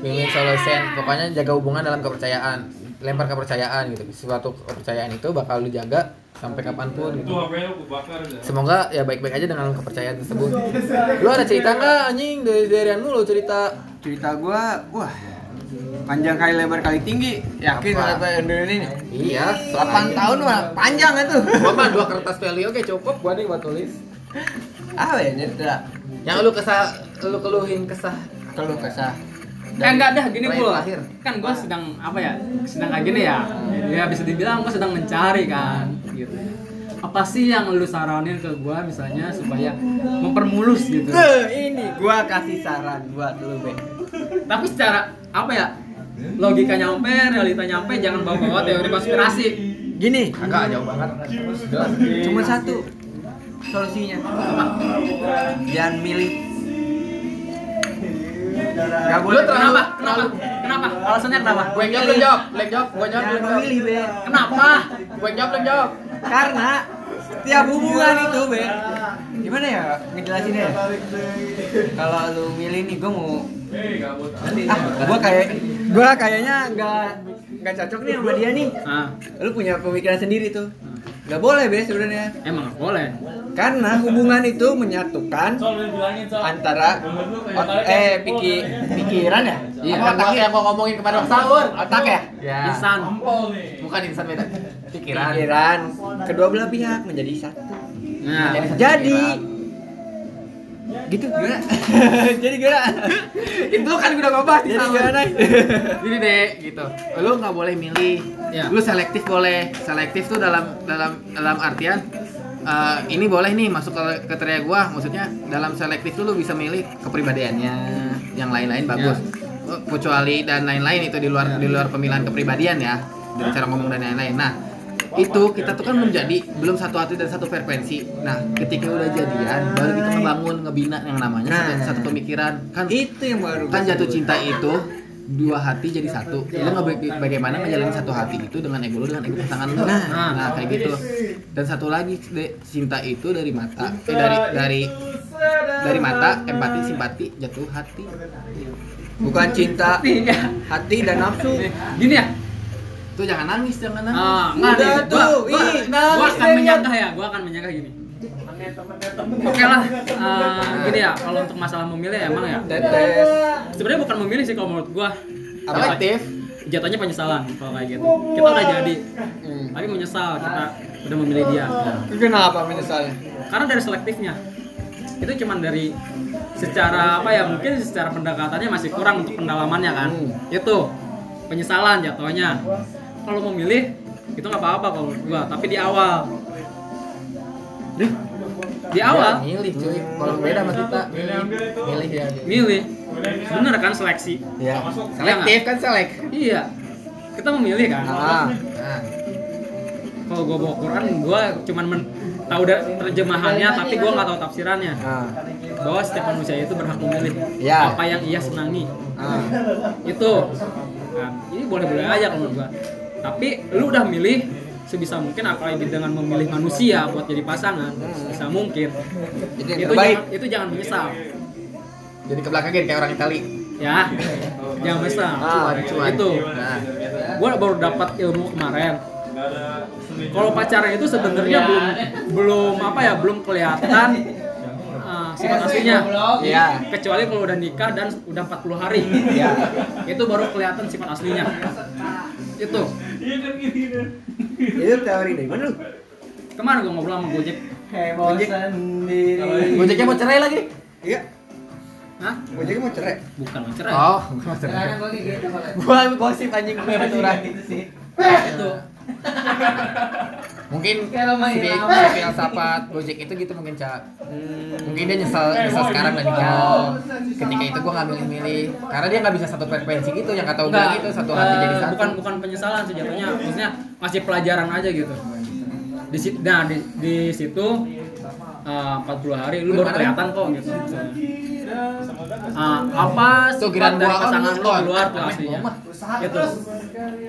Win-win solution. Pokoknya jaga hubungan dalam kepercayaan. lempar kepercayaan gitu suatu kepercayaan itu bakal lu jaga sampai kapan pun gitu semoga ya baik-baik aja dengan kepercayaan tersebut lu ada cerita nggak anjing dari dari anu lu cerita cerita gua wah panjang kali lebar kali tinggi yakin Apa? kata Indonesia ini iya 8 tahun mah panjang itu gua mah dua kertas value oke cukup gua nih buat tulis apa ya cerita yang lu kesah lu keluhin kesah kalau kesah Eh enggak dah gini terakhir. Kan gua sedang apa ya? Sedang kayak gini ya. Ya bisa dibilang gua sedang mencari kan gitu. Apa sih yang lu saranin ke gua misalnya supaya mempermulus gitu. Eh, ini gua kasih saran buat lu be Tapi secara apa ya? Logika nyampe, realita nyampe, jangan bawa-bawa teori konspirasi. gini agak jauh banget cuma satu solusinya jangan milih Gak Lu boleh terlalu- Kenapa? Kenapa? Kenapa? Alasannya kenapa? gue jawab lu yang jawab lu yang jawab gue jawab lu Jangan milih be Kenapa? gue jawab lu yang jawab karena setiap hubungan itu be gimana ya ngejelasinnya ya kalau lu milih nih gua mau ah gua kayak gua kayaknya nggak nggak cocok nih sama dia nih Ah, lu punya pemikiran sendiri tuh nggak boleh be sebenarnya emang nggak boleh. karena hubungan itu menyatukan antara ot- eh piki, pikiran ya Iya, Apa gua otaknya? yang mau ngomongin kemarin sahur. otak ya Ya. Insan. Bukan insan beda. Pikiran. pikiran kedua belah pihak menjadi satu Nah, Jadi gitu gimana jadi gimana itu kan udah ngebahas di jadi gimana Jadi deh gitu. Lu nggak boleh milih. Ya. Lu selektif boleh. Selektif tuh dalam dalam dalam artian eh, ini boleh nih masuk ke kriteria gua. Maksudnya dalam selektif tuh lu bisa milih kepribadiannya. Yang lain-lain bagus. Eh, Kecuali dan lain-lain itu di luar di luar pemilihan kepribadian ya. Dari cara ngomong dan lain-lain. Nah, itu kita tuh kan belum jadi belum satu hati dan satu frekuensi. Nah ketika udah jadian baru kita ngebangun ngebina yang namanya satu, Nah. satu pemikiran. Kan itu yang baru kan jatuh cinta itu dua hati jadi satu. Lu nggak baga- bagaimana menjalani satu hati itu dengan ego lu dengan ego pasangan lu. Nah. nah, kayak gitu. Dan satu lagi De, cinta itu dari mata eh, dari dari dari mata empati simpati jatuh hati. Bukan cinta Iya. hati dan nafsu. Gini ya. Tuh jangan nangis jangan nangis Ah, enggak Udah nih. Gua, tuh, gua, ih, gua nangis akan deh, menyanggah ya, gua akan menyanggah gini. Oke lah, eh, gini ya, kalau untuk masalah memilih emang ya. tetes Sebenarnya bukan memilih sih kalau menurut gua. selektif Jatuhnya penyesalan kalau kayak gitu. Kita udah jadi, hmm. tapi menyesal kita udah memilih dia. kenapa menyesalnya Karena dari selektifnya. Itu cuman dari secara apa ya mungkin secara pendekatannya masih kurang untuk pendalamannya kan Hmm. itu penyesalan jatuhnya kalau mau milih itu nggak apa-apa kalau menurut gua. Tapi di awal. Di awal. Ya, milih cuy. Kalau beda sama kita milih milih. ya. Milih. Bener kan seleksi? Ya selektif kan selek. Iya. Kita memilih kan? Ah. Nah. Kalau gua bawa Quran gua cuman men tahu terjemahannya tapi gua nggak tahu tafsirannya. Ah. Bahwa setiap manusia itu berhak memilih Ya. apa yang ia senangi. Ah. Itu. Nah, ini boleh-boleh aja kalau menurut gua tapi lu udah milih sebisa mungkin apalagi dengan memilih manusia buat jadi pasangan? Sebisa mungkin. Itu yang itu terbaik. jangan, itu jangan menyesal. Jadi ke belakangin kayak orang Itali. Ya. Jangan menyesal. Ah, itu. nah. Gua baru dapat ilmu kemarin. Kalau pacaran itu sebenarnya belum belum apa ya belum kelihatan uh, sifat aslinya. Iya. kecuali kalau udah nikah dan udah 40 hari. Ya itu baru kelihatan sifat aslinya. Itu itu teori dari mana lu kemarin gua ngobrol sama Gojek? Heboh sendiri. Gojeknya mau cerai lagi? Iya. Hah? Gojeknya mau cerai. Bukan mau cerai. Oh mau cerai. Gue kayak gitu gua gosip anjing gue beturan gitu sih. itu mungkin si si filsafat Gojek itu gitu mungkin cak mungkin dia nyesel nyesel sekarang dan nikah ketika itu gua nggak milih-milih. karena dia nggak bisa satu frekuensi gitu yang kata bilang gitu satu hati eh, jadi satu. bukan bukan penyesalan sih jatuhnya. Maksudnya ngasih pelajaran aja gitu. Di situ nah di, di situ eh, 40 hari lu baru kelihatan kok gitu Ah, apa Tuh, kirain dari pasangan oh, keluar tuh aslinya? Mah. itu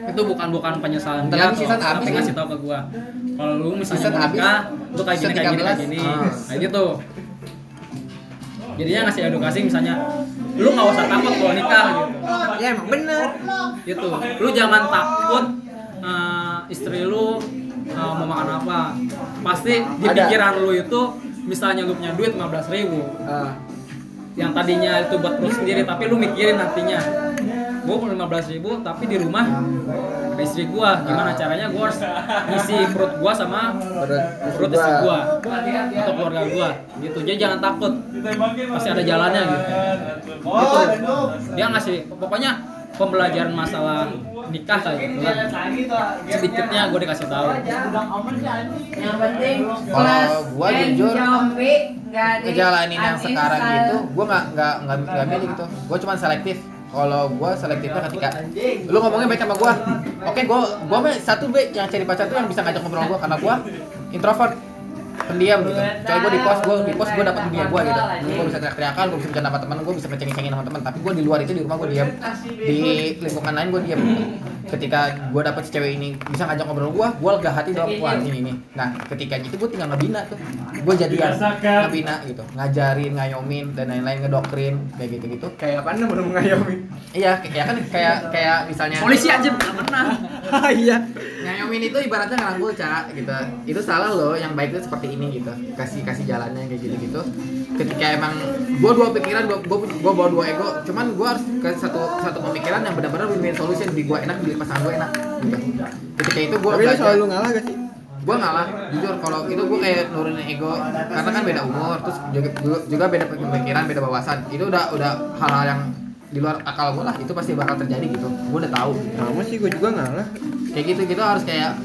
itu bukan bukan penyesalan dia habis tapi kan? ngasih tau ke gua kalau lu misalnya Season nikah lu kayak gini kayak gini kayak 13. gini Ah. kayak gitu. Jadinya ngasih edukasi misalnya lu nggak usah takut kalau nikah gitu. Ya emang bener. Gitu. Lu jangan takut eh, istri lu eh, mau makan apa. Pasti di pikiran lu itu misalnya lu punya duit 15.000 ribu Ah, yang tadinya itu buat lu sendiri tapi lu mikirin nantinya. Gua mau 15.000 ribu tapi di rumah ada istri gua. Gimana caranya gua harus ngisi perut gua sama perut perut istri gua. atau keluarga gua. Gitu. Jadi jangan takut. Pasti ada jalannya gitu. Gitu. dia ngasih pokoknya pembelajaran masalah nikah gitu lah sedikitnya gue dikasih tahu. Yang penting Kalau gua jujur, ngejalanin yang sekarang gitu gue nggak nggak nggak nggak milih gitu. Gue cuma selektif. Kalau gue selektifnya ketika lu ngomongnya baik sama gue oke gue gue mah satu b yang cari pacar tuh yang bisa ngajak ngobrol gue karena gue introvert pendiam gitu. Kecuali gue di pos gue di pos gue dapat dunia gue gitu. Gue bisa teriak-teriakan gue bisa bercanda sama teman gue bisa ngecengin-cengin sama teman tapi gue di luar itu di rumah gue diam di lingkungan lain gue diam gitu. ketika gue dapet si cewek ini bisa ngajak ngobrol gue gue lega hati dong wah ini ini. Nah ketika itu gue tinggal ngebina tuh. Gue jadian ngebina gitu. Ngajarin ngayomin dan lain-lain ngedoktrin kayak gitu gitu kayak apa nih baru mengayomi iya kayak kan kayak kayak misalnya polisi aja pernah iya. Ngayomin itu ibaratnya ngerangkul cak gitu. Itu salah loh yang baik itu seperti ini gitu. Kasih kasih jalannya kayak gitu gitu ketika emang gua dua pikiran gua gua, gua bawa dua ego cuman gua harus ke satu satu pemikiran yang benar-benar win-win solution. Di gua enak di pasangan gua enak gitu. Ketika itu gua tapi selalu ngalah gak sih? Gua ngalah jujur. Kalau itu gua kayak nurunin ego karena kan beda umur terus juga juga beda pemikiran beda wawasan. Itu udah udah hal-hal yang di luar akal gua lah itu pasti bakal terjadi gitu. Gua udah tahu sama sih gue juga ngalah kayak gitu gitu harus kayak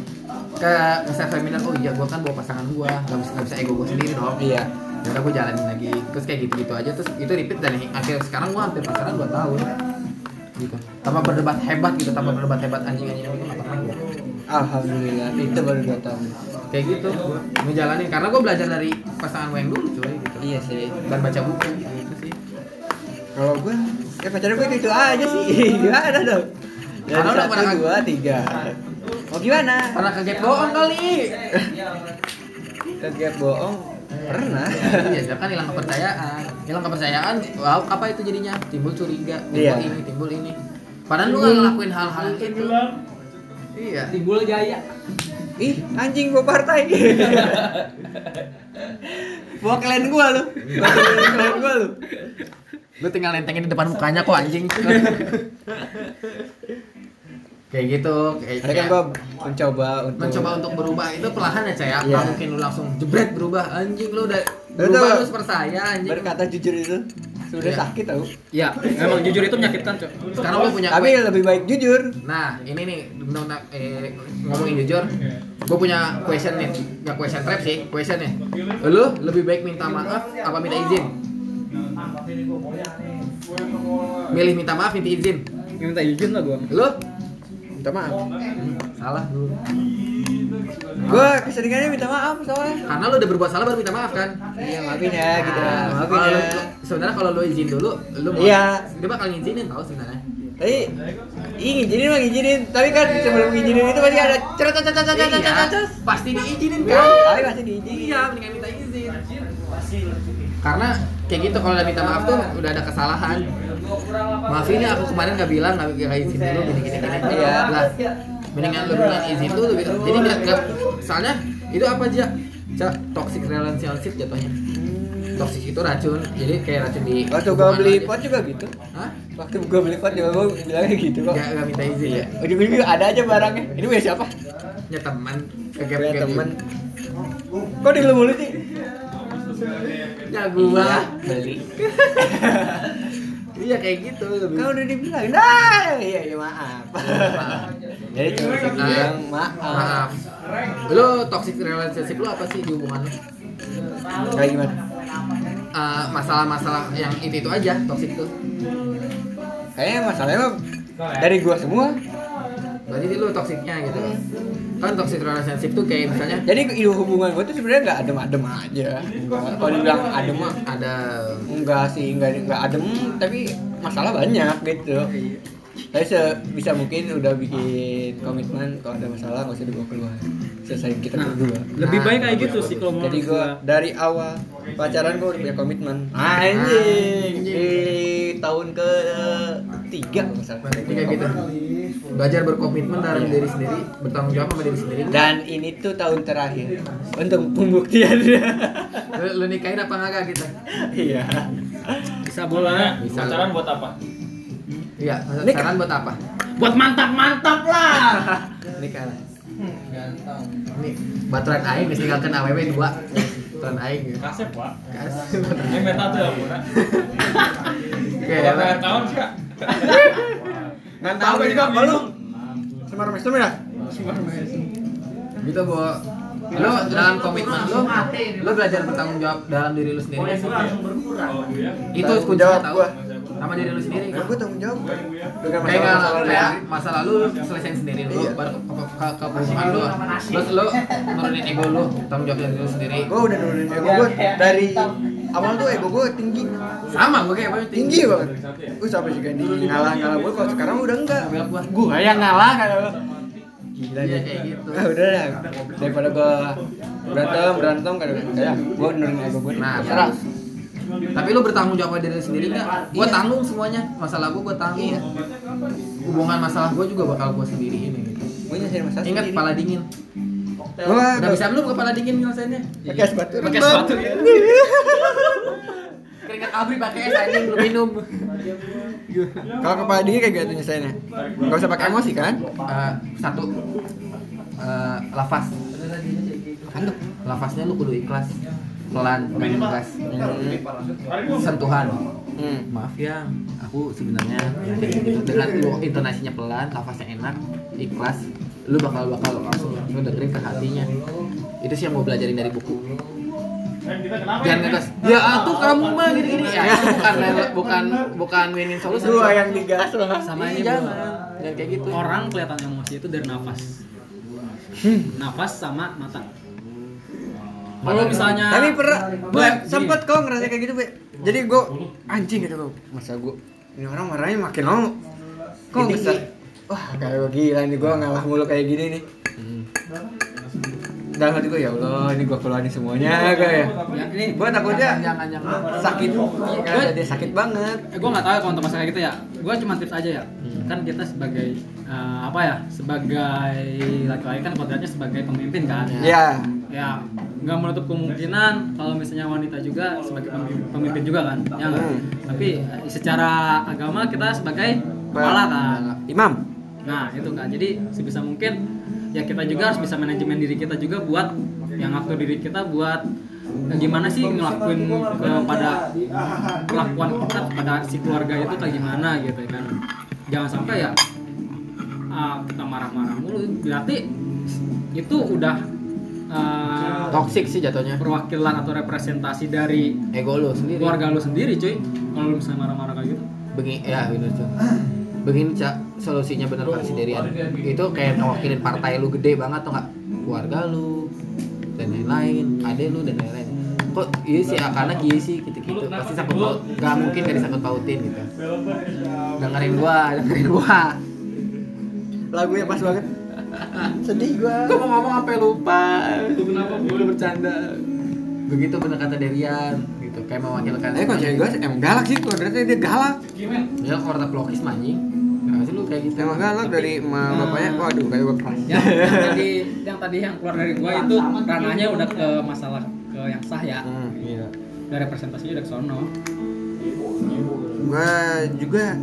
ke self feminin oh iya gua kan bawa pasangan gua nggak bisa nggak bisa ego gua sendiri dong. Iya. Yaudah gue jalanin lagi. Terus kayak gitu gitu aja. Terus itu repeat dan akhir sekarang gua hampir pacaran 2 tahun. Gitu. Tanpa berdebat hebat gitu tanpa berdebat hebat anjing anjing itu nggak pernah gua alhamdulillah itu baru dua tahun. Kayak gitu gua ngejalanin karena gua belajar dari pasangan gua yang dulu cuy gitu. Iya sih. Dan baca buku gitu sih. Kalau gue ya pacar gue itu, itu aja sih. Gimana dong? Dari Karena udah pernah satu dua tiga. Mau gimana? Pernah kaget bohong kali. Kaget bohong? Pernah. Iya dia kan hilang kepercayaan. Hilang kepercayaan wow apa itu jadinya? Timbul curiga timbul Iya. ini timbul ini. Padahal lu nggak ngelakuin hal-hal yang itu iya. Timbul jaya. Ih anjing gua partai. Bawa kalian gua lu. Bawa kalian gua lu lu tinggal nentengin di depan mukanya kok anjing. Kayak gitu kayak Ada kan gua mencoba untuk mencoba untuk berubah. Itu perlahan ya caya Iya. mungkin lu langsung jebret berubah. Anjing lu udah berubah lu seperti saya anjing. Berkata jujur itu sudah Iya. sakit tau ya memang jujur itu menyakitkan cok. Sekarang lu punya tapi lebih baik jujur. Nah, ini nih benar-benar eh, ngomongin jujur, gue punya question nih, nggak question trap sih, question nih. Lu lebih baik minta maaf apa minta izin? Milih minta maaf, minta izin. minta izin lah gua Lu? minta maaf Salah dulu. gua keseringannya minta maaf soalnya Karena lu udah berbuat salah baru minta maaf kan? iya maafin ya gitu Nah, maafin ya lu- sebenarnya kalau lu izin dulu, lu mau, Iya. dia bakal ngizinin tau sebenarnya. tapi ih ngizinin mah ngizinin tapi kan sebelum ngizinin itu pasti ada cerita cerita cerita cerita Iya, cerita pasti diizinin kan? tapi masih diizinin Iya, mendingan minta izin. Karena kayak gitu kalau udah minta maaf tuh udah ada kesalahan. Maafin ya aku kemarin nggak bilang nggak nggak izin dulu gini gini gini. Iya. Lah, mendingan lu bilang izin dulu gitu. Jadi nggak nggak soalnya itu apa aja? Cak toxic relationship jatuhnya. Toxic itu racun. Jadi kayak racun di. waktu gua beli pot juga gitu Hah? waktu gua beli pot juga gua bilangnya gitu kok Nggak nggak minta izin ya. ujung-ujung ada aja barangnya ini punya siapa Ya teman. Kegap punya kegap temen kok di lu mulu sih Ya gua. Beli Iya kayak gitu kan udah dibilang nah iya iya maaf Maaf. jadi cuma bilang maaf Maaf. Lu toxic relationship lu apa sih di hubungan lu? kayak gimana Eh, masalah-masalah yang itu itu aja toxic tuh. kayaknya masalahnya mah dari gua semua Berarti lu toksiknya gitu. Kan toxic relationship tuh kayak misalnya jadi di hubungan gua tuh sebenarnya nggak adem-adem aja kalau dibilang adem mah ada enggak sih enggak enggak adem tapi masalah banyak gitu Tapi sebisa mungkin udah bikin komitmen kalau ada masalah nggak usah dibawa keluar. Selesai kita Nah, berdua. lebih Nah, baik kayak gitu sih kalau Jadi gua. dari awal pacaran gua udah punya komitmen. Anjing. Di tahun ke tiga. Berarti kayak gitu. Belajar berkomitmen dalam Iya. diri sendiri, bertanggung jawab sama diri sendiri. Dan ini tuh tahun terakhir untuk pembuktiannya. lu, lu nikahin apa enggak kita? Iya. Bisa bola. Bisa. Pacaran buat apa? Iya, Nikah. saran buat apa? Buat mantap-mantap lah. Nikah lah. Ini baturan aing geus ninggalkeun awewe dua. Baturan aing. gitu. Kasep, Pak. Kasih. Ini meta tuh ya, Buna. Oke, tahun sih, Kak. Nggak tahu juga belum. Semar mesem ya? gitu bu lo dalam komitmen lo lo belajar bertanggung jawab dalam diri lo sendiri itu Tanggung kuncinya jawab tahu gua. Sama diri lo sendiri Kan gua tanggung jawab. Dengan kayak nggak masalah kayak masa lalu lu selesaiin sendiri lo Iya. baru ke ke ke kebutuhan lo terus lo nurunin ego lo tanggung jawab diri lo sendiri Gua udah nurunin ego gua dari awal tuh ego gua tinggi. sama gue kayak apa Tinggi banget. Gua sampai juga di ngalah-ngalah gua kalau sekarang udah enggak. Gua yang ngalah kan. Gila Iya, nih. kayak gitu. Ah, udah lah. Daripada gua berantem berantem kan kayak gua nurunin ego gua. nah terus tapi lo bertanggung jawab diri sendiri nggak gue Iya. tanggung semuanya masalah gue gue tanggung Iya. hubungan masalah gue juga bakal gue sendiri ini gitu. Ingat kepala dingin Gua udah bisa belum kepala dingin nyelesainnya pakai es batu. Pakai Bang. sepatu. keringat abri pakai es anjing belum minum Kalau kepala dingin kayak gitu nyelesainnya. Enggak usah pakai emosi kan? Eh, satu eh, lafaz Handuk. lafaznya lu kudu ikhlas pelan main ikhlas sentuhan. Hmm. maaf ya aku sebenarnya gitu dengan lu intonasinya pelan lafaznya enak ikhlas lu bakal bakal langsung lu dengerin ke hatinya. Itu sih yang mau belajarin dari buku. Jangan ngegas ya tuh kamu mah gini gini ya bukan bukan bukan win-win solution Gua yang digas lah. Sama ini, jangan. Kayak gitu. Orang kelihatan emosi itu dari nafas. Nafas sama mata. Kalau misalnya Tapi pernah gua Gua- sempet kok ngerasa kayak gitu, Be. Jadi gua anjing gitu gua. Masa gua ini orang marahnya makin lama. Kok bisa? Wah, kayak gila nih gua ngalah mulu kayak gini nih. Dalam hati gua ya Allah, ini gua keluarin semuanya kayak. ya, ini Gua takutnya jangan jangan sakit. Ya, dia sakit banget. eh, gue nggak tahu ya kalau untuk masalah kayak gitu ya gue cuma tips aja ya kan kita sebagai eh, apa ya sebagai laki-laki kan kodratnya sebagai pemimpin kan Ya. Ya nggak menutup kemungkinan kalau misalnya wanita juga sebagai pemimpin, pemimpin juga kan ya nggak? Hmm. tapi eh, secara agama kita sebagai kepala kan Imam. nah itu kan jadi sebisa mungkin ya kita juga harus bisa manajemen diri kita juga buat yang ngatur diri kita buat eh, gimana sih ngelakuin kepada perlakuan kita kepada si keluarga itu kayak gimana gitu kan jangan sampai ya ah, kita marah-marah mulu berarti itu udah ah, toxic sih jatuhnya perwakilan atau representasi dari ego lo sendiri keluarga lu sendiri cuy kalau lu misalnya marah-marah kayak gitu Begini, ya bener tuh. Begini cak solusinya bener Kak Siderian. Itu kayak ngewakilin partai lu gede banget tuh nggak? Keluarga lu dan lain-lain, ade lu dan lain-lain. Kok iya sih ah, karena iya sih gitu-gitu. Pasti sakut paut, gak mungkin gak disangkut pautin gitu. Dengerin gua, dengerin gua. Lagunya pas banget. Sedih gua. Gua mau ngomong sampai lupa. Kenapa gua bercanda? Begitu bener kata Derian gitu, kayak mewakilkan. Tapi kalau cewek gua emang galak sih, kodratnya dia galak. Ya kalau kata pelokis manjing. Nah, sih lu kayak gitu. Emang galak dari emak bapaknya. Waduh, kayak gua keras. yang, yang tadi yang tadi yang keluar dari gua itu ranahnya udah ke masalah ke yang sah ya Hmm, iya. udah representasinya udah ke sono Gua juga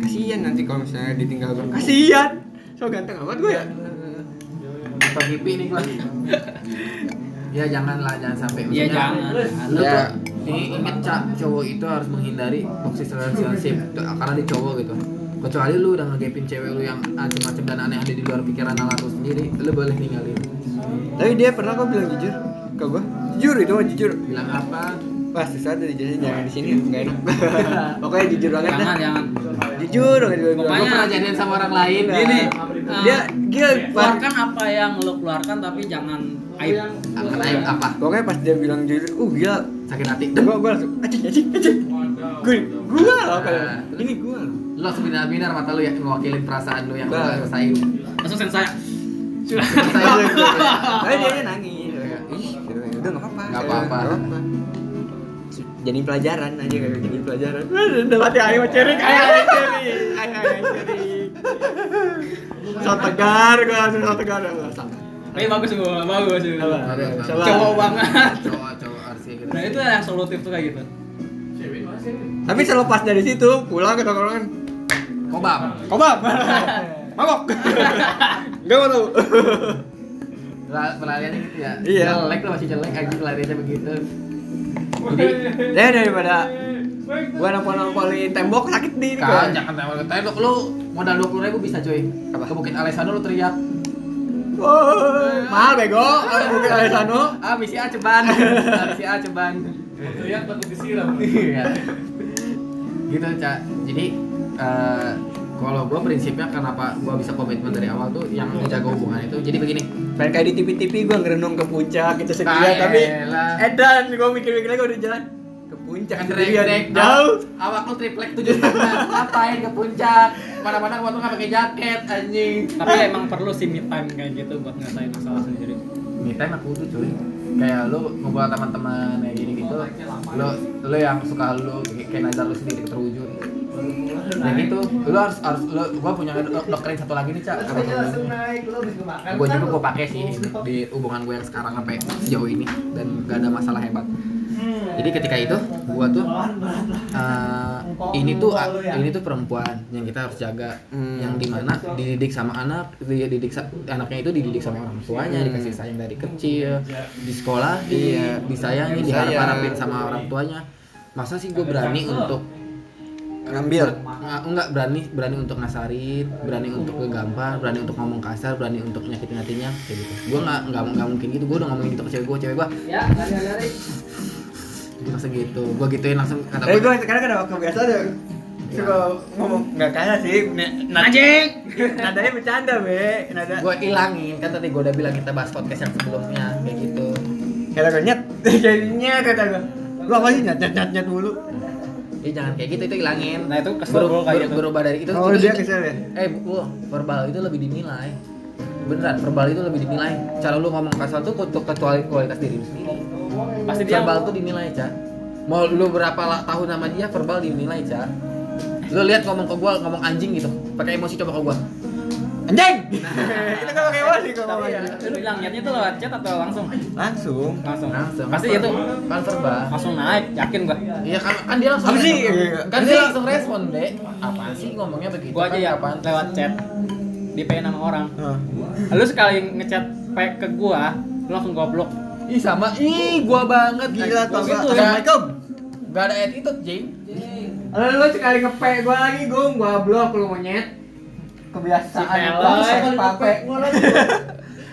kasihan nanti kalau misalnya ditinggal gua. Kasihan. So ganteng amat gua ya. atau hippie nih gua ya janganlah jangan sampai Iya, maksudnya, jangan. lu Ya. ini inget cak cowok itu harus menghindari toxic relationship karena dia cowok gitu kecuali lu udah ngegapin cewek lu yang macam-macam dan aneh ada di luar pikiran nalar lu sendiri lu boleh ninggalin Tapi dia pernah kok bilang jujur ke gua. Jujur itu mah jujur. bilang apa Pas sesuatu dijelasin jangan di sini enggak enak. Pokoknya jujur banget dah. jangan jangan Jujur banget Pokoknya- pernah jadian sama orang lain gini Dia eh, dia pas keluarkan apa yang lo keluarkan tapi jangan aib akan aib apa pokoknya pas dia bilang jujur, uh gila. sakit hati Gua gua langsung. Gue, gua loh Nah, terus? ini gua. Lo langsung binar-binar mata lu ya ngewakilin perasaan lu yang Nah. rasain. langsung sen saya. Tapi dia nangis. Ih, udah nggak apa-apa. Nggak apa-apa. Jadi pelajaran aja kayak jadi pelajaran. Udah mati ayo cerik, ayo cerik, ayo cerik. So tegar, gua langsung so tegar. tapi bagus gua bagus? Coba. cowok banget Cowok cowok kayak gitu. nah itu yang solutif tuh kayak gitu Tapi selepas dari situ pulang ke tongkrongan. Kobam. Kobam. Mabok. Enggak mau tahu. Pel- Pelariannya gitu ya. Iya. Jelek lo masih jelek aja pelariannya begitu. Jadi, ya daripada gua nampol-nampolin tembok sakit di ini, Kan jangan tembak tembak lu modal dua puluh ribu bisa cuy. Apa? Ke Bukit Alessandro lu teriak. Oh, mahal bego. Kalau Bukit Alessandro. Ah misi A ceban. misi A ceban. Teriak takut disiram. Iya. gitu cak. Jadi eh, kalau gue prinsipnya kenapa gue bisa komitmen dari awal tuh yang menjaga hubungan itu jadi begini Pengen kayak di TV-TV gua ngerenung ke puncak gitu sendirian tapi elah. edan gua mikir-mikir lagi udah jalan ke puncak sendirian. jauh. awak lu triplek tujuh setengah ngapain ke puncak? Mana-mana waktu nggak pakai jaket anjing. Tapi emang perlu sih me time kayak gitu buat ngasain masalah sendiri. Me time aku tuh cuy. Kayak lu ngumpul sama teman-teman kayak gini gitu lu lu yang suka lu kayak nazar lu sendiri terwujud ya gitu. Lu harus harus lu gua punya dok- doktrin satu lagi nih cak. Gue juga gue pakai sih di hubungan gue yang sekarang sampai sejauh ini. Dan gak ada masalah hebat jadi ketika itu gue tuh eh, ini tuh ini tuh perempuan yang kita harus jaga Hmm. yang di mana dididik sama anak dia didik sa- anaknya itu dididik sama orang tuanya Hmm. dikasih sayang dari kecil di sekolah Iya. di, disayangi Disayang. diharap-harapin sama orang tuanya masa sih gue berani untuk Ngambil. Nggak, enggak berani berani untuk ngasarin berani untuk ngegampar berani untuk ngomong kasar berani untuk nyakitin hatinya kayak gitu gue nggak nggak nggak mungkin gitu gue udah ngomongin gitu ke cewek gue cewek gue Ya. Langsung gitu. Gue gituin langsung kata Tapi gue gue sekarang kan waktu biasa deh suka ngomong nggak kayak sih anjing! Nadanya bercanda be. Nada. Gue ilangin kan tadi gue udah bilang kita bahas podcast yang sebelumnya kayak gitu. Kata gue nyet. Jadinya kata gue lu apa sih nyet nyet nyet nyet mulu? Ih jangan kayak gitu itu ilangin. Nah, itu kesel Beru- kayak gitu. berubah dari itu oh itu- dia kesel ya? eh bu verbal itu lebih dinilai. Beneran verbal itu lebih dinilai. Cara lu ngomong kasar tuh untuk kecuali kualitas diri sendiri pasti dia verbal tuh dinilai cak mau lu berapa la- tahun sama dia verbal dinilai cak lu lihat ngomong ke gua ngomong anjing gitu. Pakai emosi coba ke gua. Anjing! Itu kalau kayak sih kalau ngomong ya, lu bilang niatnya tuh lewat chat atau langsung? Langsung. Langsung. Langsung. Pasti itu. Kan verbal. Langsung naik yakin gua. Iya kan kan dia langsung Apa sih? kan dia sih? langsung respon deh apa sih ngomongnya begitu gua aja kan? ya lewat chat. Di PN sama orang. Lu sekali ngechat pe ke gua lu langsung gua blok ih sama. Ih gua banget gila Gua tau gitu gak? ya assalamualaikum gak ada attitude jing. Lalu lu sekali ngepe gua lagi gua gua blok lu monyet. Kebiasaan Si Peloy. bangsa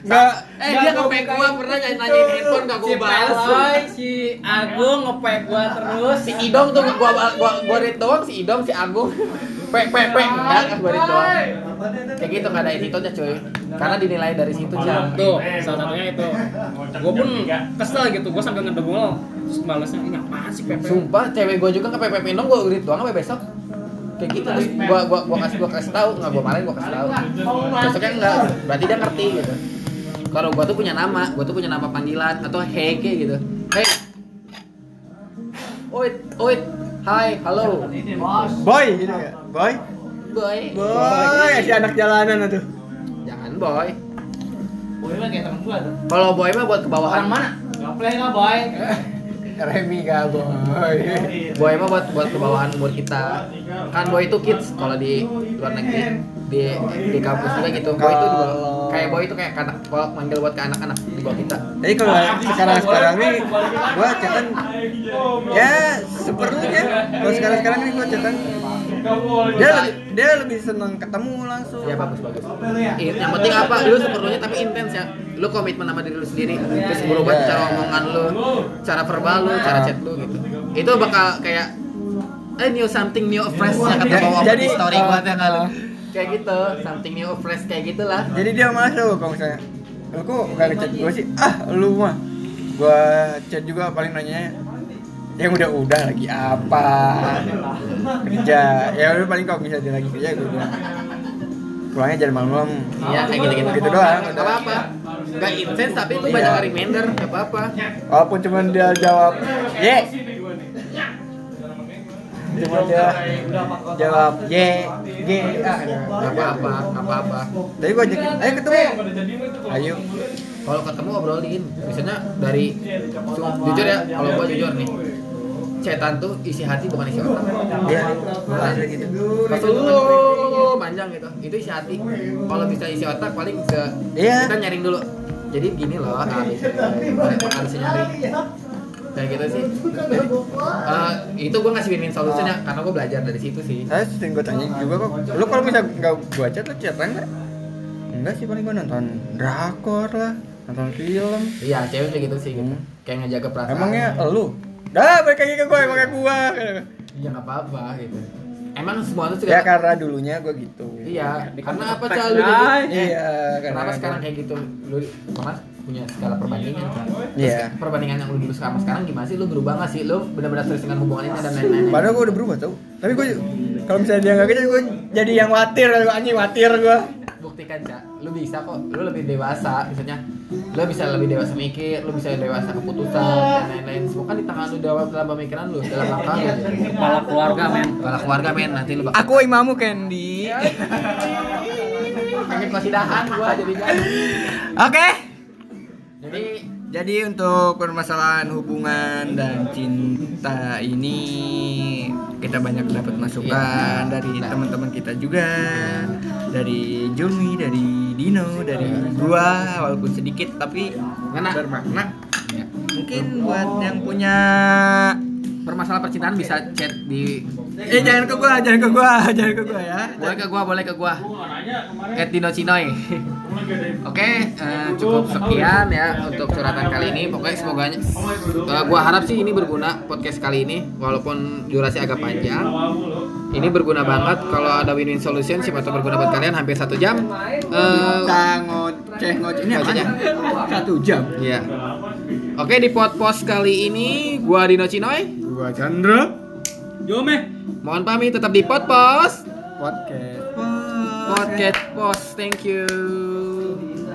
Enggak, eh dia ke gua pernah nyanyi nanyain handphone gak si gua balas. Peloy, si Agung ngepek gua terus. Si Idom tuh gua gua gua read doang si Idom si Agung. Pe pe pe enggak kan gua read doang. Kayak gitu nggak ada attitude-nya cuy. Karena dinilai dari situ jam tuh salah satunya itu. Gua pun kesel gitu gua sambil ngedengul. Terus balesnya ini apaan sih Pepe? Sumpah cewek gua juga ke pe pe pe dong gua read doang sampai besok? Kayak gitu. Terus gua gua gua kasih gua kasih tahu. Nggak gua marahin gua kasih tahu. Besoknya enggak berarti dia ngerti gitu kalau gua tuh punya nama gua tuh punya nama panggilan atau kayak gitu. Hey oit oit hai halo. Boy gitu ya boy? Boy. Boy si anak jalanan tuh jangan boy. Boy mah kayak temen gua tuh. kalau boy mah buat ke bawahan orang mana? Gaplay nggak boy? Remi gak boy. Boy mah buat buat ke bawahan umur kita. Kan boy itu kids kalau di luar negeri di di kampus juga gitu. Boy itu di bawah- kayak boy itu kayak anak kalau manggil buat ke anak-anak di bawah kita. Jadi kalau sekarang sekarang nih gua chatan ya seperlunya kalau sekarang sekarang nih gua chatan dia lebih, dia lebih seneng ketemu langsung. Ya bagus bagus. I- yang penting apa? Lu seperlunya tapi intens ya. Lu komitmen sama diri lu sendiri. Terus berubah Iya. cara omongan lu cara verbal lu cara chat lu gitu. Itu bakal kayak eh new something new fresh yang kata bawa jadi, di story gua uh, tuh kali uh. Kayak gitu something new fresh kayak gitulah jadi dia masuk kalau misalnya lu kok gak ngechat gua sih ah lu mah gua chat juga paling nanya yang udah-udah lagi apa kerja ya udah paling kalau misalnya dia lagi kerja gue bilang pulangnya jangan malam-malam Iya kayak gitu-gitu. Gitu doang. Gak apa-apa. Gak intens tapi itu Iya. banyak reminder, gak apa-apa. walaupun cuma dia jawab ye cuma dia jawab ye g ah Gak apa-apa, gak apa-apa. dari gue ajakin ayo ketemu ayo Kalau ketemu obrolin, misalnya dari jujur ya, kalau gua jujur nih, cetan tuh isi hati bukan isi otak. ya bukan gitu Pas lu panjang gitu, itu isi hati. Kalau bisa isi otak paling se Iya. kita nyaring dulu. Jadi gini loh, A, E, harus nyari. Kayak gitu sih. Eh, itu gua ngasih win-win solution ya, karena gua belajar dari situ sih. saya sering gue tanya juga kok lu kalau misal nggak gue chat lu chat nggak enggak sih paling gue nonton drakor lah nonton film Iya, cewek kayak gitu sih gitu. Hmm. Kayak ngejaga perasaan. emangnya lu dah balik lagi ke gue emangnya gue Iya nggak apa-apa gitu. Emang semua itu ya karena dulunya gue gitu Iya. Karena apa cal lu iya karena Kenapa sekarang kayak gitu? Lu punya skala perbandingan kan? Terus Iya. Perbandingan yang lu dulu sama sekarang gimana sih? Lu berubah nggak sih? Lu benar-benar serius dengan hubungan ini dan lain-lain. padahal gue udah berubah tau tapi gue kalau misalnya dia nggak gitu gue jadi yang watir anjing watir gue Buktikan cak, lu bisa kok. Lu lebih dewasa, misalnya. Lu bisa lebih dewasa mikir, lu bisa dewasa keputusan dan lain-lain. Semua kan di tangan lu dalam dalam pemikiran lu, dalam langkah lu. Kepala keluarga men. Kepala keluarga men, nanti lu bakal aku imamu Candy pengen kosidahan gua jadinya. oke Jadi Jadi untuk permasalahan hubungan dan cinta ini kita banyak dapat masukan Iya. dari Nah. teman-teman kita juga, dari Jumi, dari Dino, dari gua walaupun sedikit tapi bermakna. ya. Mungkin buat yang punya permasalahan percintaan bisa chat di eh jangan ke gua, jangan ke gua, jangan ke gua ya. boleh ke gua boleh ke gua at Dino Cinoy oke eh, cukup sekian ya untuk curhatan kali ini pokoknya semoga eh, gua harap sih ini berguna podcast kali ini walaupun durasi agak panjang ini berguna banget kalau ada win-win solution siapa tahu berguna buat kalian hampir satu jam Eh, Kita ngoceh ngoceh ini? Satu jam. Iya. Oke di podcast kali ini gua Dino Cinoy Gua Chandra. Jome. mohon pamit tetap di podcast Podcast. Podcast post thank you